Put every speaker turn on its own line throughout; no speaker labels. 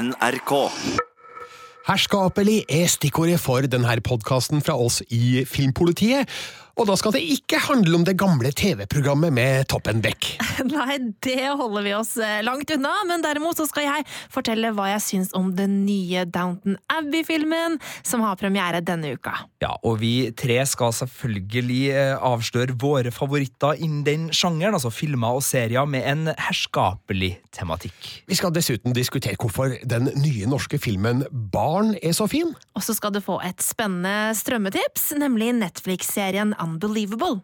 NRK.
Herskapelig er stikkordet for denne podkasten fra oss i Filmpolitiet. Og da skal det ikke handle om det gamle TV-programmet med Toppen Beck.
Nei, det holder vi oss eh, langt unna, men derimot så skal jeg fortelle hva jeg syns om den nye Downton Abbey-filmen, som har premiere denne uka.
Ja, og vi tre skal selvfølgelig eh, avsløre våre favoritter innen den sjangeren, altså filmer og serier med en herskapelig tematikk.
Vi skal dessuten diskutere hvorfor den nye norske filmen Barn er så fin.
Og så skal du få et spennende strømmetips, nemlig Netflix-serien Unbelievable.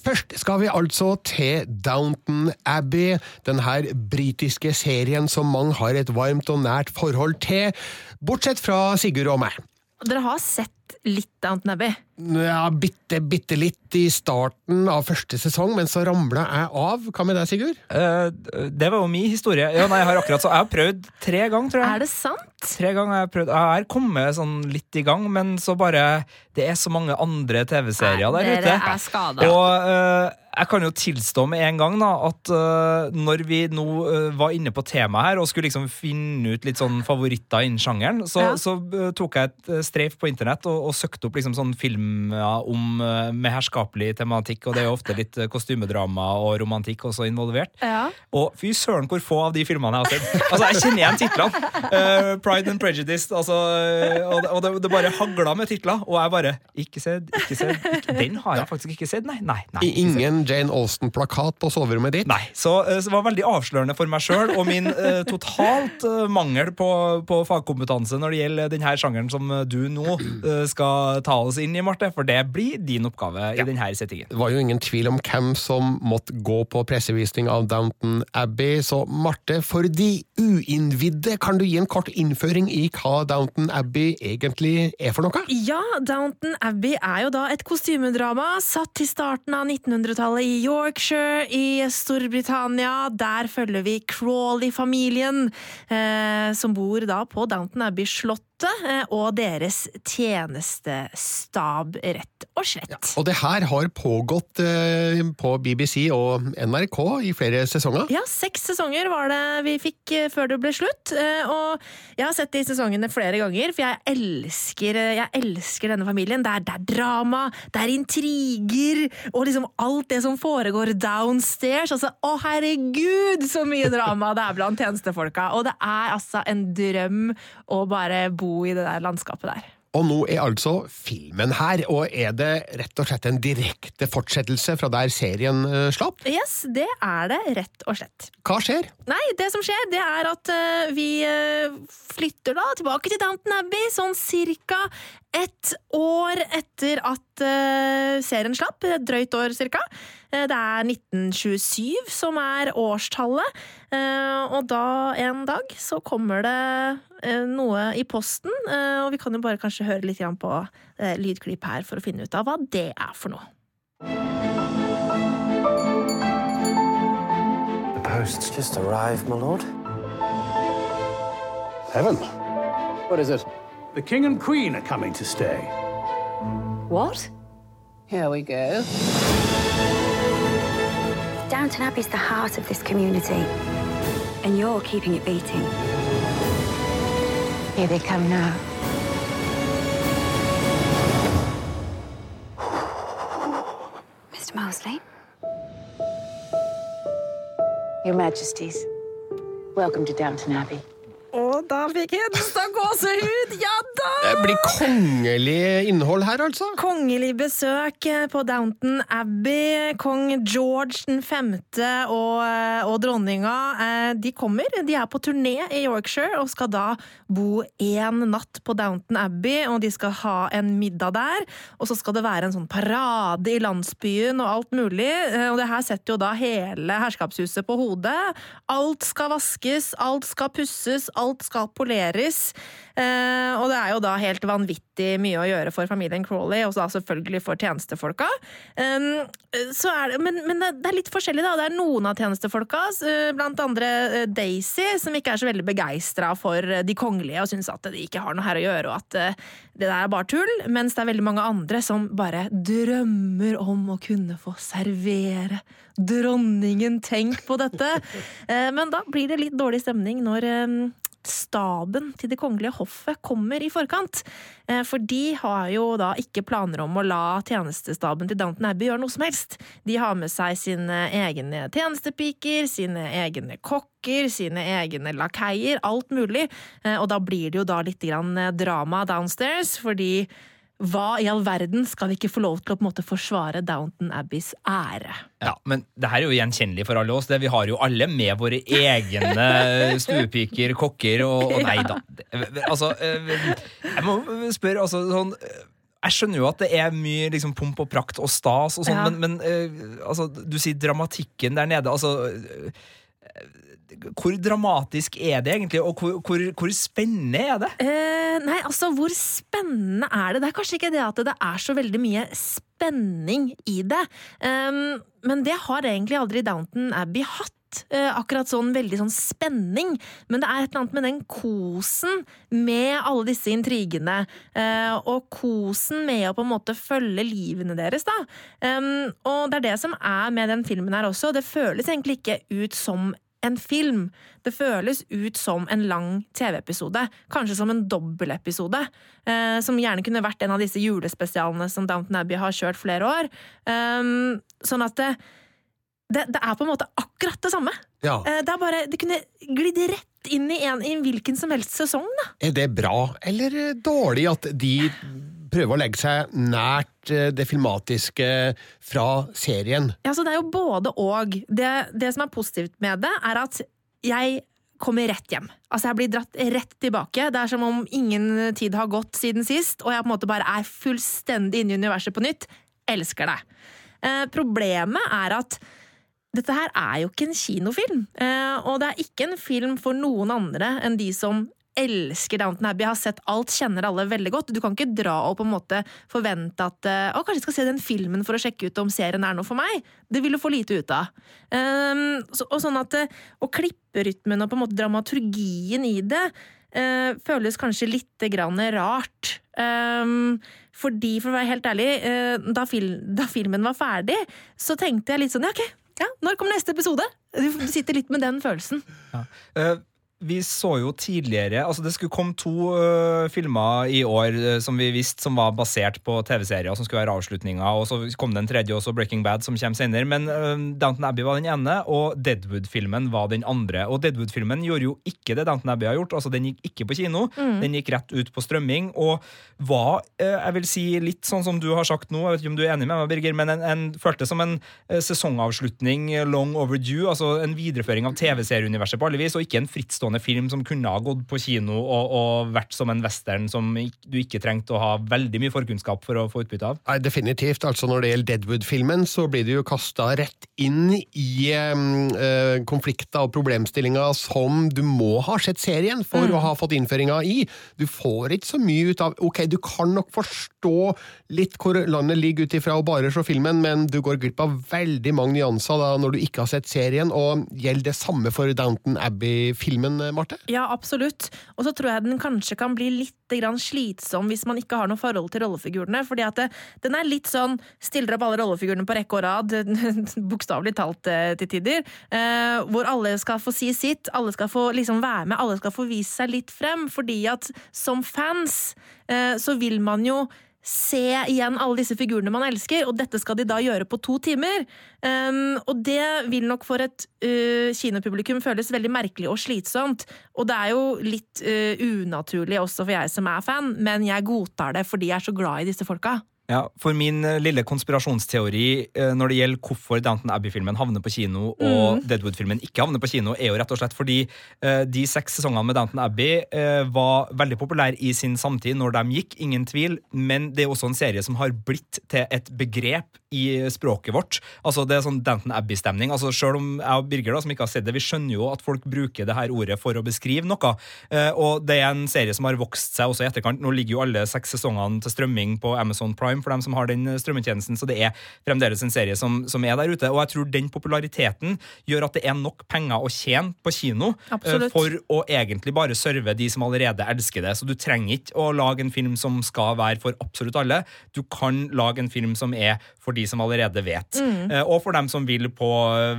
Først skal vi altså til Downton Abbey, den her britiske serien som mange har et varmt og nært forhold til, bortsett fra Sigurd og meg.
Dere har sett litt Downton Abbey?
Ja, bitte, bitte litt i starten av første sesong, men så ramla jeg av. Hva med deg, Sigurd?
Uh, det var jo min historie. Ja, nei, jeg har akkurat så Jeg har prøvd tre ganger, tror jeg.
Er det sant?
Tre ganger har Jeg prøvd Jeg har kommet sånn litt i gang, men så bare Det er så mange andre TV-serier der
Dere
ute.
er skada.
Og uh, jeg kan jo tilstå med en gang da at uh, når vi nå uh, var inne på temaet her og skulle liksom finne ut litt sånn favoritter innen sjangeren, så,
Ja.
så uh, tok jeg et streif på internett og, og søkte opp liksom sånn filmer om, eh, med herskapelig tematikk, og det er jo ofte litt eh, kostymedrama og romantikk også involvert.
Ja.
Og fy søren hvor få av de filmene jeg har sett. Altså, Jeg kjenner igjen titlene. Uh, Pride and Prejudice. Altså, og det, og det, det bare hagla med titler. Og jeg bare Ikke sett, ikke sett. Ikke, den har jeg faktisk ikke sett, nei. nei, nei
I
ikke sett.
ingen Jane Austen-plakat på soverommet ditt?
Nei, så, så det var veldig avslørende for meg sjøl og min uh, totalt uh, mangel på, på fagkompetanse når det gjelder denne sjangeren som du nå skal ta oss inn i, Marte. For det blir din oppgave i denne settingen.
Det var jo ingen tvil om hvem som måtte gå på pressevisning av Downton Abbey, så Marte, for de uinnvidde, kan du gi en kort innføring i hva Downton Abbey egentlig er for noe?
Ja, Downton Abbey er jo da et kostymedrama satt til starten av 1900-tallet i Yorkshire i Storbritannia. Der følger vi Crawley-familien, eh, som bor da på Downton Abbey-slottet, eh, og deres tjenestestab, rett og slett.
Og det her har pågått eh, på BBC og NRK i flere sesonger.
Ja, seks sesonger var det vi fikk eh, før det ble slutt. Og jeg har sett de sesongene flere ganger, for jeg elsker, jeg elsker denne familien. Det er, det er drama, det er intriger, og liksom alt det som foregår downstairs. Altså, å herregud, så mye drama det er blant tjenestefolka! Og det er altså en drøm å bare bo i det der landskapet der.
Og nå er altså filmen her, og er det rett og slett en direkte fortsettelse fra der serien eh, slapp?
Yes, det er det, rett og slett.
Hva skjer?
Nei, det som skjer, det er at eh, vi eh, flytter da tilbake til Downton Abbey, sånn cirka ett år etter at uh, serien slapp. Et drøyt år, cirka. Uh, det er 1927 som er årstallet, uh, og da en dag så kommer det noe i posten, og vi kan jo bare kanskje høre litt på lydklipp her for å finne ut av hva det er for noe.
The post's just arrived, my lord.
Heaven. What is it? The king and queen are coming to stay.
What? Here we go.
Downton Abbey's the heart of this community, and you're keeping it beating.
Here they come now.
Mr. Mosley?
Your Majesties, welcome to Downton Abbey.
Og da fikk Hedenstad gåsehud! Ja da!
Det blir kongelig innhold her, altså.
Kongelig besøk på Downton Abbey. Kong George den femte og, og dronninga eh, de kommer. De er på turné i Yorkshire og skal da bo én natt på Downton Abbey. Og de skal ha en middag der. Og så skal det være en sånn parade i landsbyen og alt mulig. Eh, Og det her setter jo da hele herskapshuset på hodet. Alt skal vaskes, alt skal pusses, alt skal poleres. Eh, og det er jo da helt vanvittig mye å gjøre for familien Crawley, og da selvfølgelig for tjenestefolka. Så er det, men, men det er litt forskjellig, da. Det er noen av tjenestefolka, eh, blant andre eh, Daisy, som ikke er så veldig begeistra for eh, de kongelige og syns at de ikke har noe her å gjøre, og at det der er bare tull. Mens det er veldig mange andre som bare drømmer om å kunne få servere dronningen. Tenk på dette! Men da blir det litt dårlig stemning når staben til det kongelige hoffet kommer i forkant. Eh, for de har jo da ikke planer om å la tjenestestaben til Downton Abbey gjøre noe som helst. De har med seg sine egne tjenestepiker, sine egne kokker, sine egne lakeier, alt mulig. Eh, og da blir det jo da litt drama downstairs, fordi hva i all verden skal vi ikke få lov til å på en måte forsvare Downton Abbeys ære?
Ja, Men det her er jo gjenkjennelig for alle oss. Det. Vi har jo alle med våre egne stuepiker, kokker og, og Nei da. Altså, eh, jeg må spørre, altså sånn jeg skjønner jo at det er mye liksom, pomp og prakt og stas, og sånn, ja. men, men uh, altså, du sier dramatikken der nede. altså hvor dramatisk er det egentlig, og hvor, hvor, hvor spennende er det?
Eh, nei, altså, hvor spennende er det? Det er kanskje ikke det at det er så veldig mye spenning i det. Um, men det har egentlig aldri Downton Abbey hatt. Uh, akkurat sånn veldig sånn spenning, men det er et eller annet med den kosen med alle disse intrigene, uh, og kosen med å på en måte følge livene deres, da. Um, og det er det som er med den filmen her også. Det føles egentlig ikke ut som en film. Det føles ut som en lang TV-episode. Kanskje som en dobbeltepisode. Eh, som gjerne kunne vært en av disse julespesialene som Downton Abbey har kjørt flere år. Um, sånn at det, det, det, er på en måte akkurat det samme.
Ja.
Eh, det, bare, det kunne glidd rett inn i, en, i hvilken som helst sesong. Da.
Er det bra eller dårlig at de prøve å legge seg nært eh, det filmatiske fra serien.
Ja, så Det er jo både og. Det, det som er positivt med det, er at jeg kommer rett hjem. Altså Jeg blir dratt rett tilbake. Det er som om ingen tid har gått siden sist, og jeg på en måte bare er fullstendig inne i universet på nytt. Elsker det. Eh, problemet er at dette her er jo ikke en kinofilm, eh, og det er ikke en film for noen andre enn de som elsker Downton Abbey, har sett alt, kjenner alle veldig godt. Du kan ikke dra og på en måte forvente at eh, å, kanskje jeg skal se den filmen for å sjekke ut om serien er noe for meg. Det vil du få lite ut av. Um, så, og sånn at eh, å klippe rytmen og på en måte dramaturgien i det uh, føles kanskje lite grann rart. Um, fordi, for å være helt ærlig, uh, da, fil da, filmen var ferdig, så tenkte jeg litt sånn ja, ok, ja, når kommer neste episode? Du sitter litt med den følelsen.
Ja. Uh, vi så jo tidligere altså Det skulle komme to uh, filmer i år uh, som vi visste som var basert på TV-serier, som skulle være avslutninga. Og så kom det en tredje, også Breaking Bad, som kommer senere. Men uh, Downton Abbey var den ene, og Deadwood-filmen var den andre. Og Deadwood-filmen gjorde jo ikke det Downton Abbey har gjort. altså Den gikk ikke på kino, mm. den gikk rett ut på strømming. Og var, jeg vil si, litt sånn som du har sagt nå, jeg vet ikke om du er enig med meg, Birger, men en, en føltes som en sesongavslutning long overdue. Altså en videreføring av TV-serieuniverset på alle vis, og ikke en frittstående enestående film som kunne ha gått på kino og, og vært som en western som du ikke trengte å ha veldig mye forkunnskap for å få utbytte av?
Nei, Definitivt. altså Når det gjelder Deadwood-filmen, så blir du jo kasta rett inn i øh, konflikter og problemstillinger som du må ha sett serien for mm. å ha fått innføringa i. Du får ikke så mye ut av Ok, du kan nok forstå litt hvor landet ligger ut ifra å bare se filmen, men du går glipp av veldig mange nyanser da når du ikke har sett serien, og gjelder det samme for Downton Abbey-filmen Eh, Marte?
Ja, absolutt. Og så tror jeg den kanskje kan bli litt slitsom hvis man ikke har noe forhold til rollefigurene. fordi at det, den er litt sånn stiller opp alle rollefigurene på rekke og rad, bokstavelig talt eh, til tider. Eh, hvor alle skal få si sitt, alle skal få liksom være med, alle skal få vise seg litt frem. Fordi at som fans eh, så vil man jo se igjen alle disse figurene man elsker, og dette skal de da gjøre på to timer. Um, og det vil nok for et uh, kinopublikum føles veldig merkelig og slitsomt. Og det er jo litt uh, unaturlig også for jeg som er fan, men jeg godtar det fordi jeg er så glad i disse folka.
Ja, For min eh, lille konspirasjonsteori eh, når det gjelder hvorfor Downton Abbey-filmen havner på kino og mm. Deadwood-filmen ikke havner på kino, er jo rett og slett fordi uh, de seks sesongene med Downton Abbey var veldig populære i sin samtid når de gikk, ingen tvil, men det er også en serie som har blitt til et begrep i språket vårt. Altså Det er sånn Danton Abbey-stemning. Altså Selv om jeg og Birger, da, som ikke har sett det, vi skjønner jo at folk bruker det her ordet for å beskrive noe. Eh, og det er en serie som har vokst seg også i etterkant. Nå ligger jo alle seks sesongene til strømming på Amazon Prime for dem som har den strømmetjenesten, så det er fremdeles en serie som, som er der ute. Og jeg tror den populariteten gjør at det er nok penger å tjene på kino eh,
Absolutt.
for å egentlig bare serve de som allerede elsker det. Så du trenger ikke å lage en film som skal være for absolutt alle. Du kan lage en film som er for de som allerede vet. Mm. Og for dem som vil på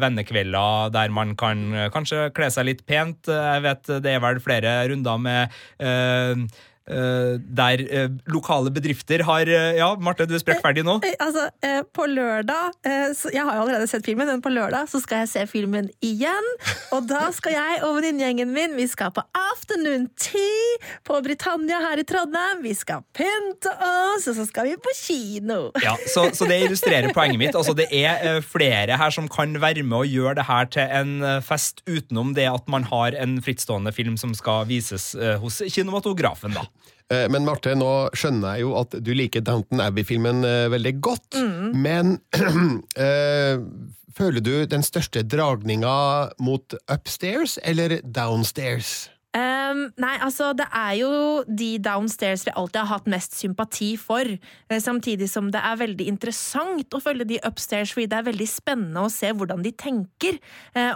vennekvelder der man kan eh, kanskje kle seg litt pent. Eh, Jeg vet det er vel flere runder med eh, eh, der eh, lokale bedrifter har eh, Ja, Marte, du er sprekkferdig nå.
Eh, Altså, eh, på lørdag eh, Jeg har jo allerede sett filmen, men på lørdag så skal jeg se filmen igjen. Og da skal jeg og venninnegjengen min Vi skal på afternoon tea på Britannia her i Trondheim. Vi skal pynte oss, og så skal vi på kino.
Ja, så, så det illustrerer poenget mitt. Altså, det er eh, flere her som kan være med og gjøre det her til en eh, fest, utenom det at man har en frittstående film som skal vises eh, hos kinematografen. da.
Eh, Men Marte, nå skjønner jeg jo at du liker Downton Abbey-filmen eh, veldig godt, men øh, føler du den største dragninga mot upstairs eller downstairs?
Um, nei, altså det er jo de downstairs vi alltid har hatt mest sympati for. Samtidig som det er veldig interessant å følge de upstairs, fordi det er veldig spennende å se hvordan de tenker.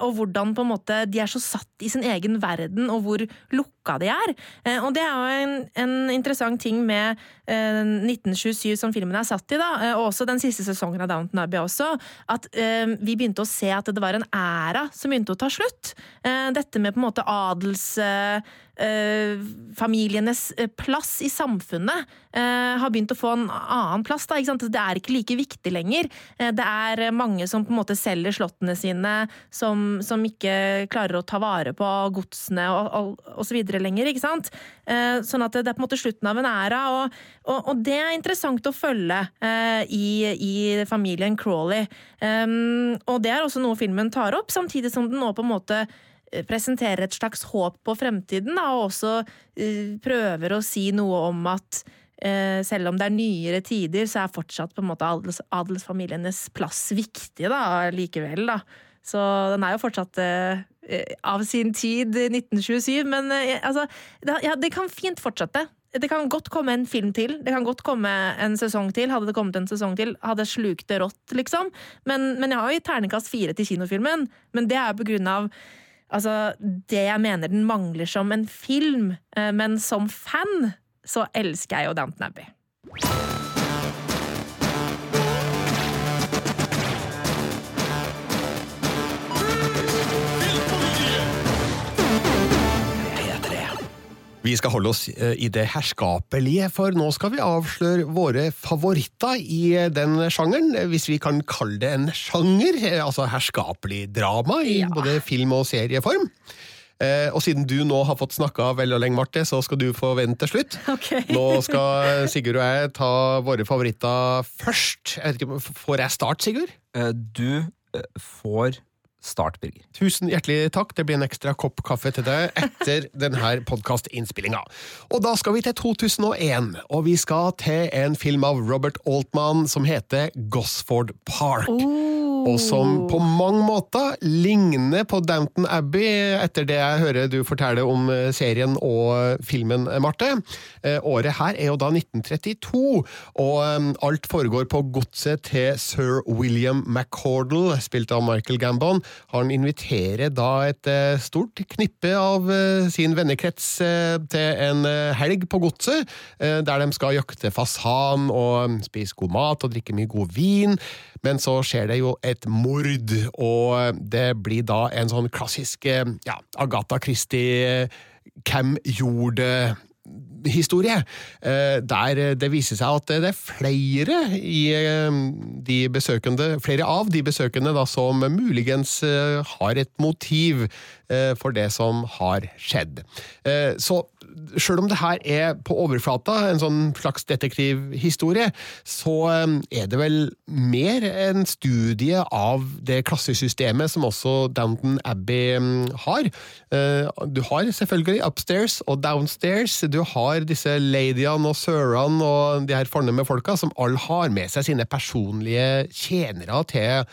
Og hvordan på en måte de er så satt i sin egen verden, og hvor lukka de er. Eh, Og det er jo en, en interessant ting med eh, 1927 som filmen er satt i, da, eh, og også den siste sesongen av Downton Abbey også, at eh, vi begynte å se at det var en æra som begynte å ta slutt. Eh, Dette med på en måte adels eh, eh, familienes eh, plass i samfunnet eh, har begynt å få en annen plass. Da, ikke sant? Det er ikke like viktig lenger. Eh, det er mange som på en måte selger slottene sine, som, som ikke klarer å ta vare på godsene og, videre lenger. ikke sant? Eh, sånn at det, er på en måte slutten av en æra, og, og, og det er interessant å følge eh, i, i familien Crawley. Um, og det er også noe filmen tar opp, samtidig som den nå på en måte eh, presenterer et slags håp på fremtiden, da, og også eh, prøver å si noe om at eh, selv om det er nyere tider, så er fortsatt på en måte adels, adelsfamilienes plass viktig da, likevel. Da. Så den er jo fortsatt eh, eh, av sin tid, 1927, men eh, altså, ja, det kan fint fortsette. Det kan godt komme en film til, det kan godt komme en sesong til. Hadde det kommet en sesong til, hadde jeg slukt det rått, liksom. Men, men jeg har jo gitt terningkast fire til kinofilmen, men det er jo på grunn av Altså, det jeg mener den mangler som en film, eh, men som fan så elsker jeg jo Downton Abbey.
Vi skal holde oss eh, i det herskapelige, for nå skal vi avsløre våre favoritter i eh, den sjangeren, hvis vi kan kalle det en sjanger, eh, altså herskapelig drama i
Ja.
både film- og serieform. Eh, og siden du nå har fått snakka vel og lenge, Marte, så skal du få vente til slutt.
Okay.
Nå skal Sigurd og jeg ta våre favoritter først. Jeg vet ikke, Får jeg start, Sigurd?
Eh, Du får start, Birger.
Tusen hjertelig takk. Det blir en ekstra kopp kaffe til deg etter denne podkastinnspillinga. Og da skal vi til 2001, og vi skal til en film av Robert Altman som heter Gosford Park. Og som på mange måter ligner på Downton Abbey, etter det jeg hører du forteller om eh, serien og filmen, eh, Marte. Eh, Året her er jo da 1932, og alt foregår på godset til sir William McCordle, spilt av Michael Gambon. Han inviterer da et stort knippe av sin vennekrets til en helg på godset, der de skal jakte fasan og spise god mat og drikke mye god vin. Men så skjer det jo et mord, og det blir da en sånn klassisk eh, ja, Agatha Christie eh, Hvem gjorde historie, eh, der det viser seg at det er flere i eh, de besøkende, flere av de besøkende da, som muligens eh, har et motiv eh, for det som har skjedd. Eh, Så sjøl om det her er på overflata, en sånn slags detektivhistorie, så eh, er det vel mer en studie av det klassesystemet som også Downton Abbey mm, har. Eh, Du har selvfølgelig upstairs og downstairs. Du har disse ladyene og sørene og de her fornemme folka som alle har med seg sine personlige tjenere til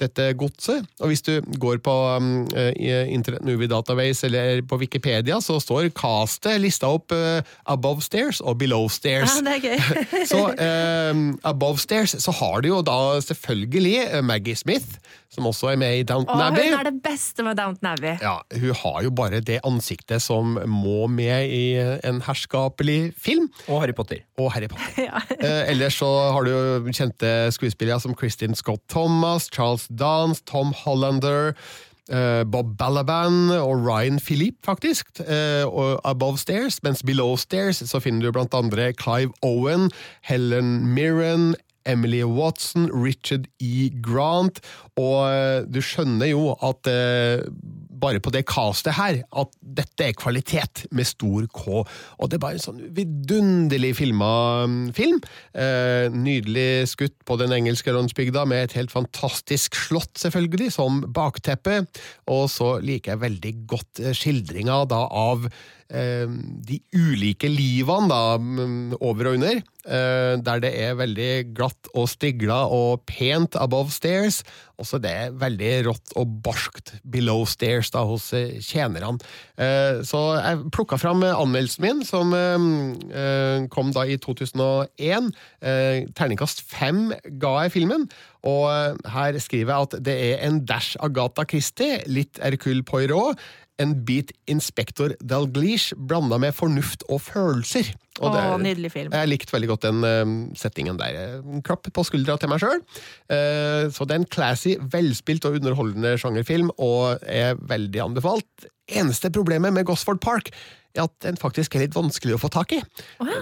dette godset. Og hvis du går på um, eh, Internet Movie Database eller på Wikipedia, så står castet lista opp uh, above stairs og below stairs.
Ja, det er gøy.
så eh, above stairs så har du jo da selvfølgelig Maggie Smith, som også er med i Downton Abbey.
hun er det beste med Downton Abbey.
Ja, hun har jo bare det ansiktet som må med i en herskapelig film.
Og Harry Potter.
Og Harry Potter. eh, ellers så har du jo kjente skuespillere som Kristin Scott Thomas, Charles Dance, Tom Hollander, eh, Bob Balaban og Ryan Philippe, faktisk, eh, og Above Stairs. Mens Below Stairs så finner du blant andre Clive Owen, Helen Mirren, Emily Watson, Richard E. Grant, og eh, du skjønner jo at eh, bare på det castet her, at dette er kvalitet med stor K. Og det er bare en sånn vidunderlig filma mm, film. Eh, nydelig skutt på den engelske landsbygda, med et helt fantastisk slott, selvfølgelig, som bakteppe. Og så liker jeg veldig godt eh, skildringa da av eh, de ulike livene da, mm, over og under, der det er veldig glatt og stigla og pent above stairs, og så det er veldig rått og barskt below stairs da, hos eh, tjenerne. Eh, Så jeg plukka fram eh, anmeldelsen min, som eh, eh, kom da i 2001. Eh, Terningkast fem ga jeg filmen, og eh, her skriver jeg at det er en dash Agatha Christie, litt Hercule Poirot, en bit Inspektor Dalglish blanda med fornuft og følelser. Og
Å, nydelig film.
Jeg likte veldig godt den uh, settingen der. En Klapp på skuldra til meg sjøl. så det er en classy, velspilt og underholdende sjangerfilm, og er veldig anbefalt. Eneste problemet med Gosford Park er at den faktisk er litt vanskelig å få tak i.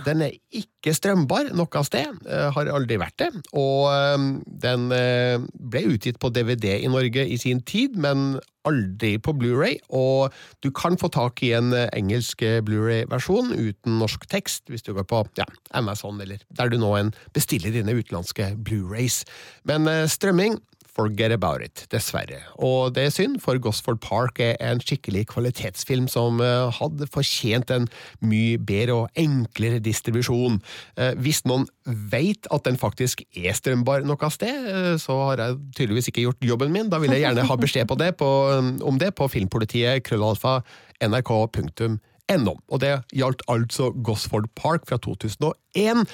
Den er ikke strømbar noe sted, eh, har aldri vært det. Og eh, den eh, ble utgitt på DVD i Norge i sin tid, men aldri på Blu-ray. Og du kan få tak i en engelsk Blu-ray-versjon uten norsk tekst, hvis du går på ja, Amazon eller der du nå en bestiller dine utenlandske Blu-rays. Men strømming Forget about it, dessverre. Og det er synd, for Gosford Park er en skikkelig kvalitetsfilm som eh, hadde fortjent en mye bedre og enklere distribusjon. Eh, Hvis noen vet at den faktisk er strømbar noe sted, eh, så har jeg tydeligvis ikke gjort jobben min. Da vil jeg gjerne ha beskjed på det, på, om det på filmpolitiet krøllalfa nrk.no. Og det gjaldt altså Gosford Park fra 2001.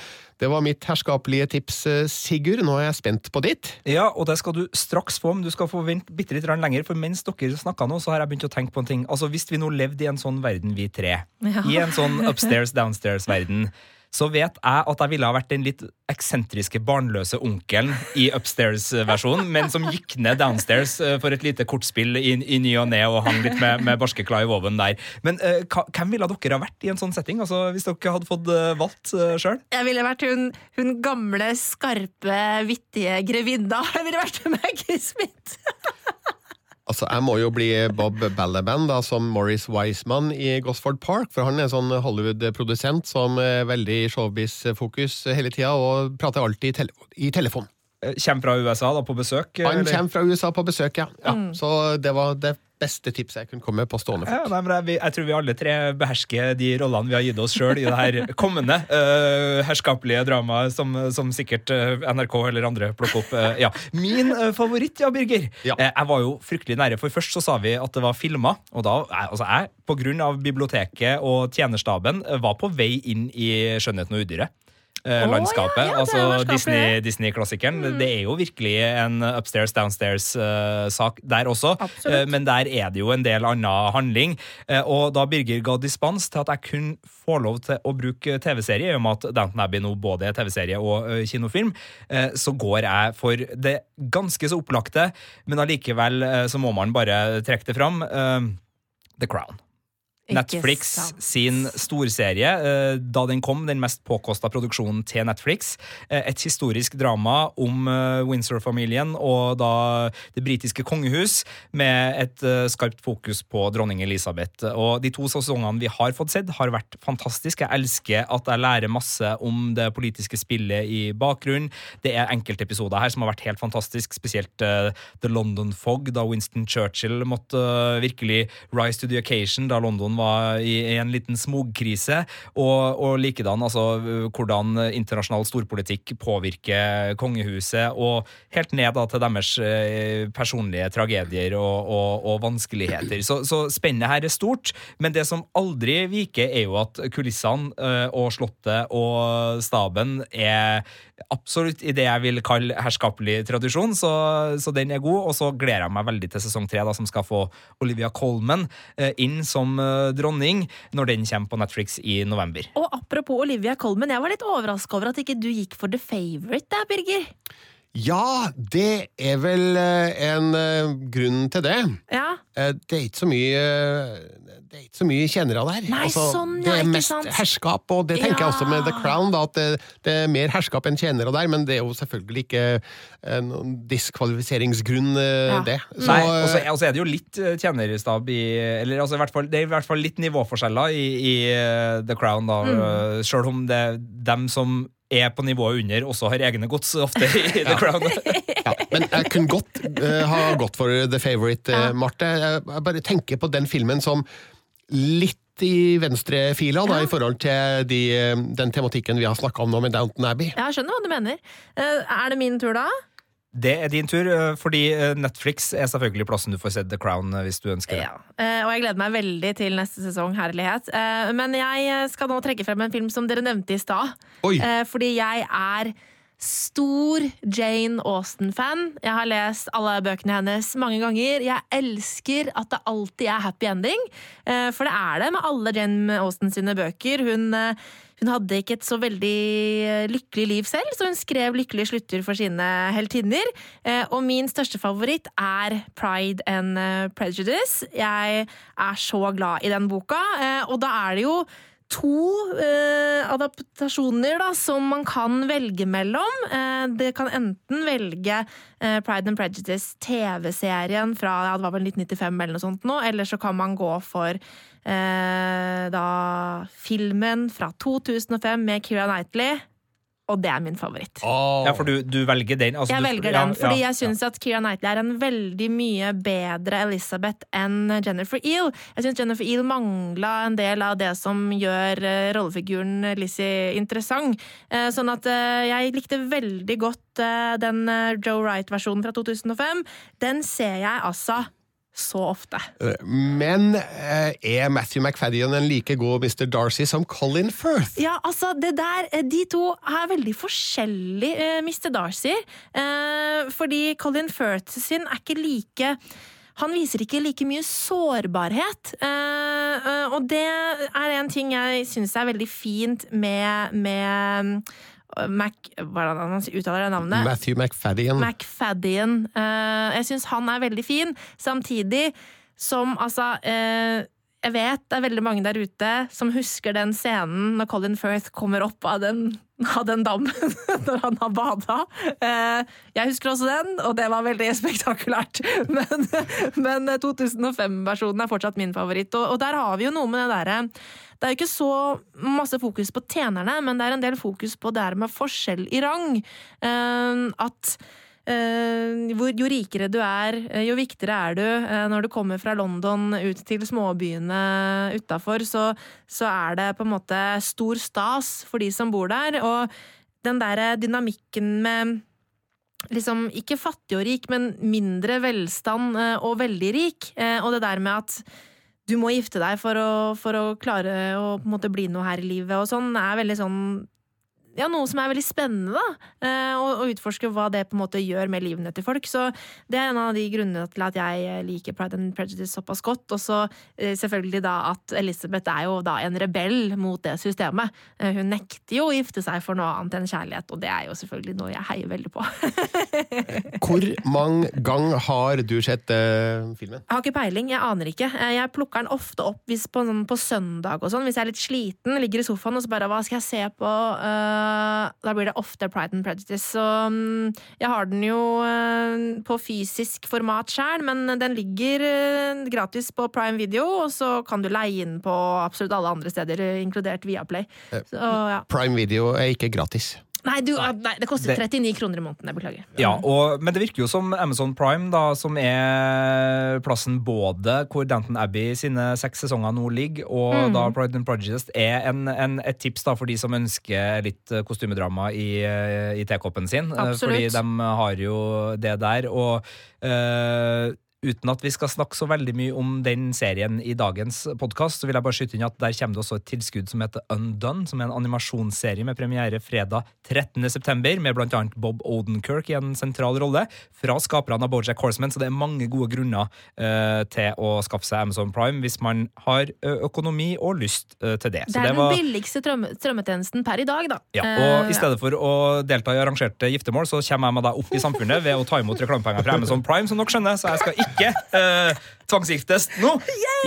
Det var mitt herskapelige tips, eh, Sigurd. Nå er jeg spent på ditt.
Ja, og det skal du straks få, men du skal få vente bitte litt lenger, for mens dere snakka nå, så har jeg begynt å tenke på en ting. Altså, Hvis vi nå levde i en sånn verden, vi tre,
Ja.
i en sånn upstairs-downstairs-verden, så vet jeg at jeg ville ha vært den litt eksentriske, barnløse onkelen i upstairs-versjonen, men som gikk ned downstairs eh, for et lite kortspill i, i ny og ne og hang litt med, med barske Clive Owen der. Men uh, hvem ville dere ha vært i en sånn setting, altså hvis dere hadde fått uh, valgt uh, sjøl?
Jeg ville vært hun, hun gamle, skarpe, vittige grevinna. Jeg ville vært Maggie Smith.
Altså, Jeg må jo bli Bob Balaban da, som Morris Wiseman i Gosford Park, for han er en sånn Hollywood-produsent som er veldig showbiz-fokus hele tida, og prater alltid i, tele i telefon.
Kommer fra USA da på besøk?
Han
eller?
kommer fra USA på besøk, ja. ja. Så det var det beste tipset jeg kunne komme med på stående
Ja, nei, men jeg, tror vi alle tre behersker de rollene vi har gitt oss sjøl i det her kommende uh, herskapelige dramaet som, som sikkert eh, NRK eller andre plukker opp. Uh, ja. Min uh, favoritt, ja, Birger.
Ja.
Jeg var jo fryktelig nære, for først så sa vi at det var filma. Og da, altså jeg, på grunn av biblioteket og tjenerstaben, var på vei inn i Skjønnheten og udyret. Eh, landskapet.
ja, ja,
altså
Disney-klassikeren.
Disney- Disney-klassikeren. Det er jo virkelig en upstairs-downstairs-sak der også. Eh, men der er det jo en del annen handling. Eh, Og da Birger ga dispens til at jeg kun får lov til å bruke TV-serie, i og med at Downton Abbey nå både er TV-serie og eh, kinofilm, eh, så går jeg for det ganske så opplagte, men allikevel eh, så må man bare trekke det fram. eh, The Crown. Netflix sin storserie, eh, da den kom, den mest påkosta produksjonen til Netflix. Eh, Et historisk drama om eh, Windsor-familien og da det britiske kongehus, med et skarpt fokus på dronning Elisabeth. Og de to sesongene vi har fått sett, har vært fantastiske. Jeg elsker at jeg lærer masse om det politiske spillet i bakgrunnen. Det er enkeltepisoder her som har vært helt fantastisk, spesielt The London Fog, da Winston Churchill måtte virkelig rise to the occasion da London var i, i en liten smogkrise, og, og likedan altså hvordan internasjonal storpolitikk påvirker kongehuset, og helt ned da til deres eh, personlige tragedier og, og, og vanskeligheter. Så, så spennet her er stort, men det som aldri viker, er jo at kulissene eh, og slottet og staben er absolutt i det jeg vil kalle herskapelig tradisjon, så, så den er god. Og så gleder jeg meg veldig til sesong tre, som skal få Olivia Colman eh, inn som eh, dronning når den kommer på Netflix i november.
Og apropos Olivia Colman, jeg var litt overraska over at ikke du gikk for The Favourite der, Birger.
Ja, det er vel eh, en eh, grunn til det.
Ja,
Eh, Det er ikke så mye Det er ikke så mye kjennere der.
Nei, sånn, ja,
det er
ikke
mest
sant?
herskap, og det tenker jeg også med The Crown. Da, at det, det er mer herskap enn tjenere der, men det er jo selvfølgelig ikke en diskvalifiseringsgrunn,
Ja.
det. Så,
Nei, og så og er det jo litt tjenerstab i Eller altså i hvert fall, det er i hvert fall litt nivåforskjeller i, i The Crown, da. Mm. Sjøl om det er dem som er på nivået under, også har egne gods ofte i The Crown.
ja, men jeg kunne godt uh, ha gått for The Favourite,
uh,
Marte. Jeg, jeg bare tenker på den filmen som litt i venstrefila
Ja.
i forhold til de, eh, den tematikken vi har snakka om nå med Downton Abbey.
jeg skjønner hva du mener. Uh, er det min tur da?
Det er din tur, eh, fordi eh, Netflix er selvfølgelig plassen du får sett The Crown eh, hvis du ønsker det.
Ja. Eh, og jeg gleder meg veldig til neste sesong, herlighet. Eh, men jeg skal nå trekke frem en film som dere nevnte i stad. Eh, fordi jeg er stor Jane Austen-fan. Jeg har lest alle bøkene hennes mange ganger. Jeg elsker at det alltid er happy ending, eh, for det er det med alle Jane Austen sine bøker. Hun, hun hadde ikke et så veldig eh, lykkelig liv selv, så hun skrev lykkelige slutter for sine heltinner. Eh, Og min største favoritt er Pride and eh, Prejudice. Jeg er så glad i den boka, og da er det jo to adaptasjoner da, som man kan velge mellom. Det kan enten velge Pride and Prejudice, TV-serien fra ja, det var vel 1995 eller noe sånt nå, eller så kan man gå for eh, da filmen fra 2005 med Keira Knightley, og det er min favoritt.
Oh.
Ja, for du, du velger den? altså
Jeg
du-
velger
ja,
den, fordi
ja,
jeg syns at Keira Knightley er en veldig mye bedre Elizabeth enn Jennifer Eel. Jeg syns Jennifer Eel mangla en del av det som gjør uh, rollefiguren Lizzie interessant. Uh, Sånn at uh, jeg likte veldig godt den Joe Wright-versjonen fra 2005. Den ser jeg altså så ofte.
Men eh, er Matthew McFadden en like god Mr. Darcy som Colin Firth?
Ja, altså, det der eh, De to er veldig forskjellige, eh, Mr. Darcy. Eh, fordi Colin Firth sin er ikke like han viser ikke like mye sårbarhet. Eh, eh, og det er en ting jeg syns er veldig fint med, med eh, Mac... Hva det han uttaler det navnet?
Matthew McFadden.
McFadden. Eh, jeg syns han er veldig fin, samtidig som altså eh, Jeg vet det er veldig mange der ute som husker den scenen når Colin Firth kommer opp av den, av den dammen når han har bada. Eh, jeg husker også den, og det var veldig spektakulært. Men, men 2005-versjonen er fortsatt min favoritt, og, og der har vi jo noe med det derre det er jo ikke så masse fokus på tjenerne, men det er en del fokus på det her med forskjell i rang. Eh, at jo rikere du er, eh, jo viktigere er du. Eh, når du kommer fra London ut til småbyene utafor, så, så er det på en måte stor stas for de som bor der. Og den derre dynamikken med liksom ikke fattig og rik, men mindre velstand eh, og veldig rik. Eh, og det der med at du må gifte deg for å, for å klare å måte bli noe her i livet og sånn, er veldig sånn ja, noe som er veldig spennende, da. eh, Å utforske hva det på en måte gjør med livene til folk. Så det er en av de grunnene til at jeg eh, liker Pride and Prejudice såpass godt. Og så eh, selvfølgelig da at Elizabeth er jo da en rebell mot det systemet. Hun nekter jo å gifte seg for noe annet enn kjærlighet, og det er jo selvfølgelig noe jeg heier veldig på.
Hvor mange gang har du sett uh, filmen?
Jeg har ikke peiling, jeg aner ikke. Jeg plukker den ofte opp hvis på, sånn, på søndag og sånn, hvis jeg er litt sliten, ligger i sofaen og så bare hva skal jeg se på? Eh, da blir det ofte Pride and Prejudice. Så mm, jeg har den jo eh, på fysisk format sjøl, men den ligger eh, gratis på Prime Video, og så kan du leie den på absolutt alle andre steder, eh, inkludert Viaplay. Så, ja.
Prime Video er ikke gratis.
Nei, du, nei, det koster
Det-
39 kroner i måneden. Jeg beklager.
Ja, og, Men det virker jo som Amazon Prime, da, som er plassen både hvor Downton Abbey sine seks sesonger nå ligger, og da Pride and Prejudice er en, en, et tips da for de som ønsker litt eh, kostymedrama i, eh, i tekoppen sin. eh,
Absolutt.
Fordi de har jo det der. Og eh, uten at vi skal snakke så veldig mye om den serien i dagens podkast, så vil jeg bare skyte inn at der kommer det også et tilskudd som heter Undone, som er en animasjonsserie med premiere fredag 13. september, med blant annet Bob Odenkirk i en sentral rolle, fra skaperne av Bojack Horseman, så det er mange gode grunner eh, til å skaffe seg Amazon Prime hvis man har økonomi og lyst eh, til det.
Det er
det var
den billigste strøm- strømmetjenesten per i dag, da.
ja,
og
og I stedet for å delta i arrangerte giftermål, så kommer jeg meg da opp i samfunnet ved å ta imot reklamepenger fra Amazon Prime, som dere skjønner, så jeg skal ikke eh, tvangsgiftes nå.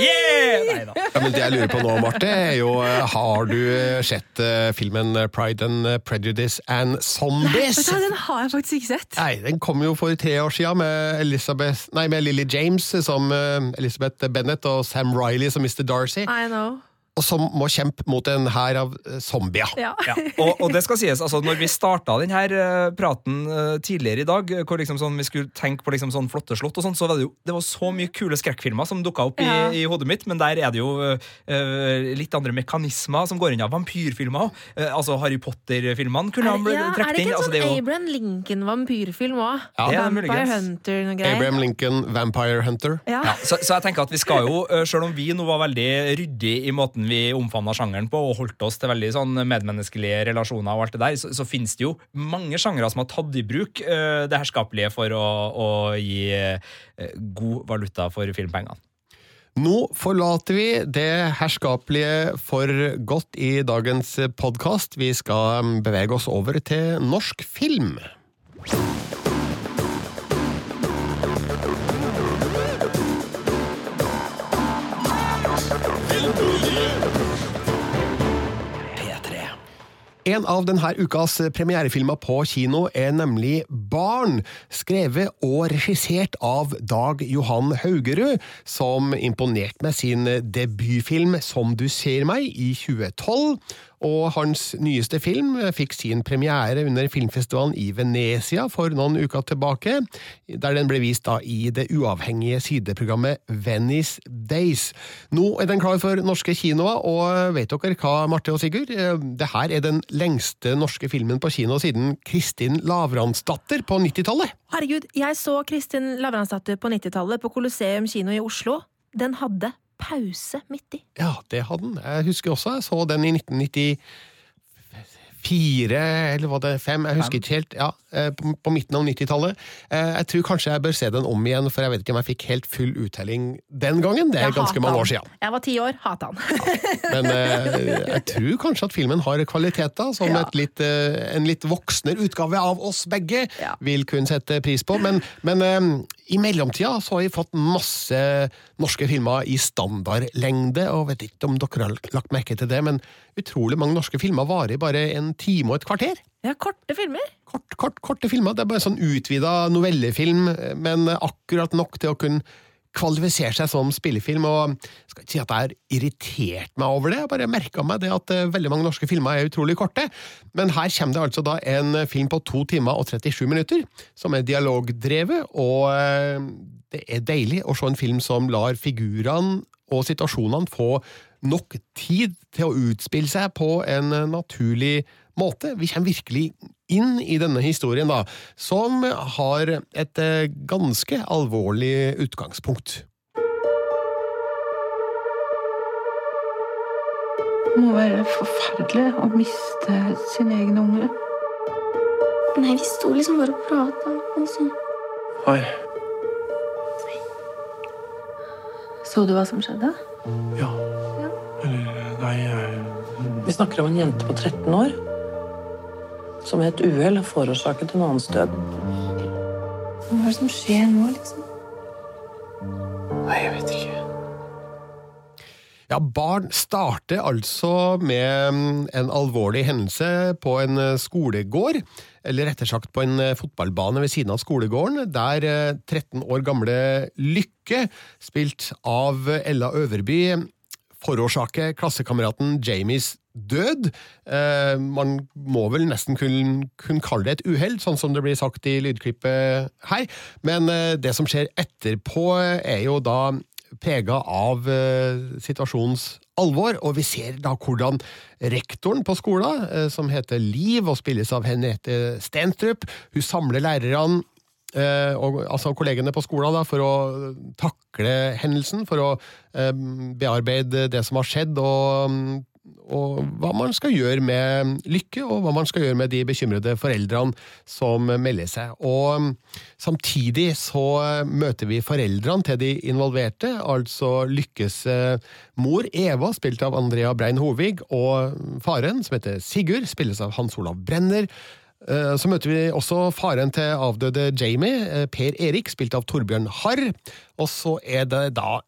Yeah!
Ja, men det jeg lurer på nå, Marte, er jo eh, Har du sett eh, filmen Pride and Prejudice and Zombies?
Nei, Den har jeg faktisk ikke sett.
Nei, Den kom jo for tre år siden med, Elizabeth, nei, med Lily James som Elizabeth Bennett og Sam Riley som Mr. Darcy,
I know.
Og som må kjempe mot en hær av eh, zombier.
Ja.
Ja, og, og det skal sies, altså når vi starta denne uh, praten eh, tidligere i dag, eh, hvor liksom sånn, vi skulle tenke på liksom sånn flotte slott, og sånn, så var det jo det var så mye kule skrekkfilmer som dukka opp i,
Ja.
i hodet mitt, men der er det jo uh, litt andre mekanismer som går inn. av Vampyrfilmer òg. altså Harry Potter-filmene kunne
han
han trukket
inn. er det ikke en
altså,
sånn
det er jo,
Abraham Lincoln-vampyrfilm òg?
Ja,
det er
Vampire. Hunter og noe greier.
Abraham Lincoln, Vampire Hunter.
Ja.
ja, så, så jeg tenker at vi skal jo, uh, selv om vi nå var veldig ryddig i måten vi omfavna sjangeren på, og holdt oss til veldig sånn medmenneskelige relasjoner og alt det der, så, så finnes det jo mange sjangere som har tatt i bruk uh, det herskapelige for å, å gi uh, god valuta for filmpengene.
Nå forlater vi det herskapelige for godt i dagens podkast. Vi skal bevege oss over til norsk film. En av denne ukas premierefilmer på kino er nemlig Barn, skrevet og regissert av Dag Johan Haugerud, som imponerte med sin debutfilm Som du ser meg i 2012. Og hans nyeste film fikk sin premiere under filmfestivalen i Venezia for noen uker tilbake, der den ble vist da i det uavhengige sideprogrammet Venice Days. Nå er den klar for norske kinoer, og vet dere hva, Marte og Sigurd? Det her er den lengste norske filmen på kino siden Kristin Lavransdatter på 90-tallet.
Herregud, jeg så Kristin Lavransdatter på 90-tallet på Colosseum kino i Oslo. Den hadde pause midt i.
Ja, det hadde den. Jeg husker også jeg så den i 1994, eller var det fem? Jeg husker ikke helt. Ja, på, på midten av 90-tallet. Eh, Jeg tror kanskje jeg bør se den om igjen, for jeg vet ikke om jeg fikk helt full uttelling den gangen. Det er ganske mange år siden.
Jeg var ti år, hata han.
Men eh, jeg tror kanskje at filmen har kvaliteter som
Ja.
et litt, eh, en litt voksnere utgave av oss begge
Ja.
vil kunne sette pris på. Men, men eh, i mellomtida så har vi fått masse norske filmer i standardlengde, og vet ikke om dere har lagt merke til det, men utrolig mange norske filmer varer bare en time og et kvarter.
Ja, korte filmer.
Kort, kort, korte filmer. Det er bare sånn utvida novellefilm, men akkurat nok til å kunne kvalifisere seg som spillefilm. og jeg skal ikke si at jeg har irritert meg over det, jeg bare merka meg det at eh, veldig mange norske filmer er utrolig korte. Men her kommer det altså da en film på to timer og 37 minutter, som er dialogdrevet, og eh, det er deilig å se en film som lar figurene og situasjonene få nok tid til å utspille seg på en naturlig måte. Vi kommer virkelig inn i denne historien, da, som har et eh, ganske alvorlig utgangspunkt.
Det må være forferdelig å miste sin egen unge.
Nei, vi sto liksom bare og prata, og så
Oi.
Så du hva som skjedde?
Ja. Eller Nei, jeg Vi snakker om en jente på 13 år som ved et uhell har forårsaket en annens død.
Hva er det som skjer nå, liksom?
Nei, jeg vet ikke.
Ja, Barn starter altså med mm, en alvorlig hendelse på en eh, skolegård, eller rettere sagt på en eh, fotballbane ved siden av skolegården, der eh, 13 år gamle Lykke, spilt av Ella Øverby, forårsaker klassekameraten Jamies død. Eh, man må vel nesten kunne, kalle det et uhell, sånn som det blir sagt i lydklippet her, men eh, det som skjer etterpå, er jo da prega av eh, situasjonens alvor, og vi ser da hvordan rektoren på skolen, eh, som heter Liv og spilles av Henriette Stenstrup, hun samler lærerne eh, og, altså kollegene på skolen da, for å takle hendelsen, for å bearbeide det som har skjedd, og, og hva man skal gjøre med Lykke, og hva man skal gjøre med de bekymrede foreldrene som melder seg. Og samtidig så møter vi foreldrene til de involverte, altså Lykkes eh, mor Eva, spilt av Andrea Brein Hovig, og faren, som heter Sigurd, spilles av Hans Olav Brenner. Eh, Så møter vi også faren til avdøde Jamie, Per Erik, spilt av Torbjørn Harr. Og så er det da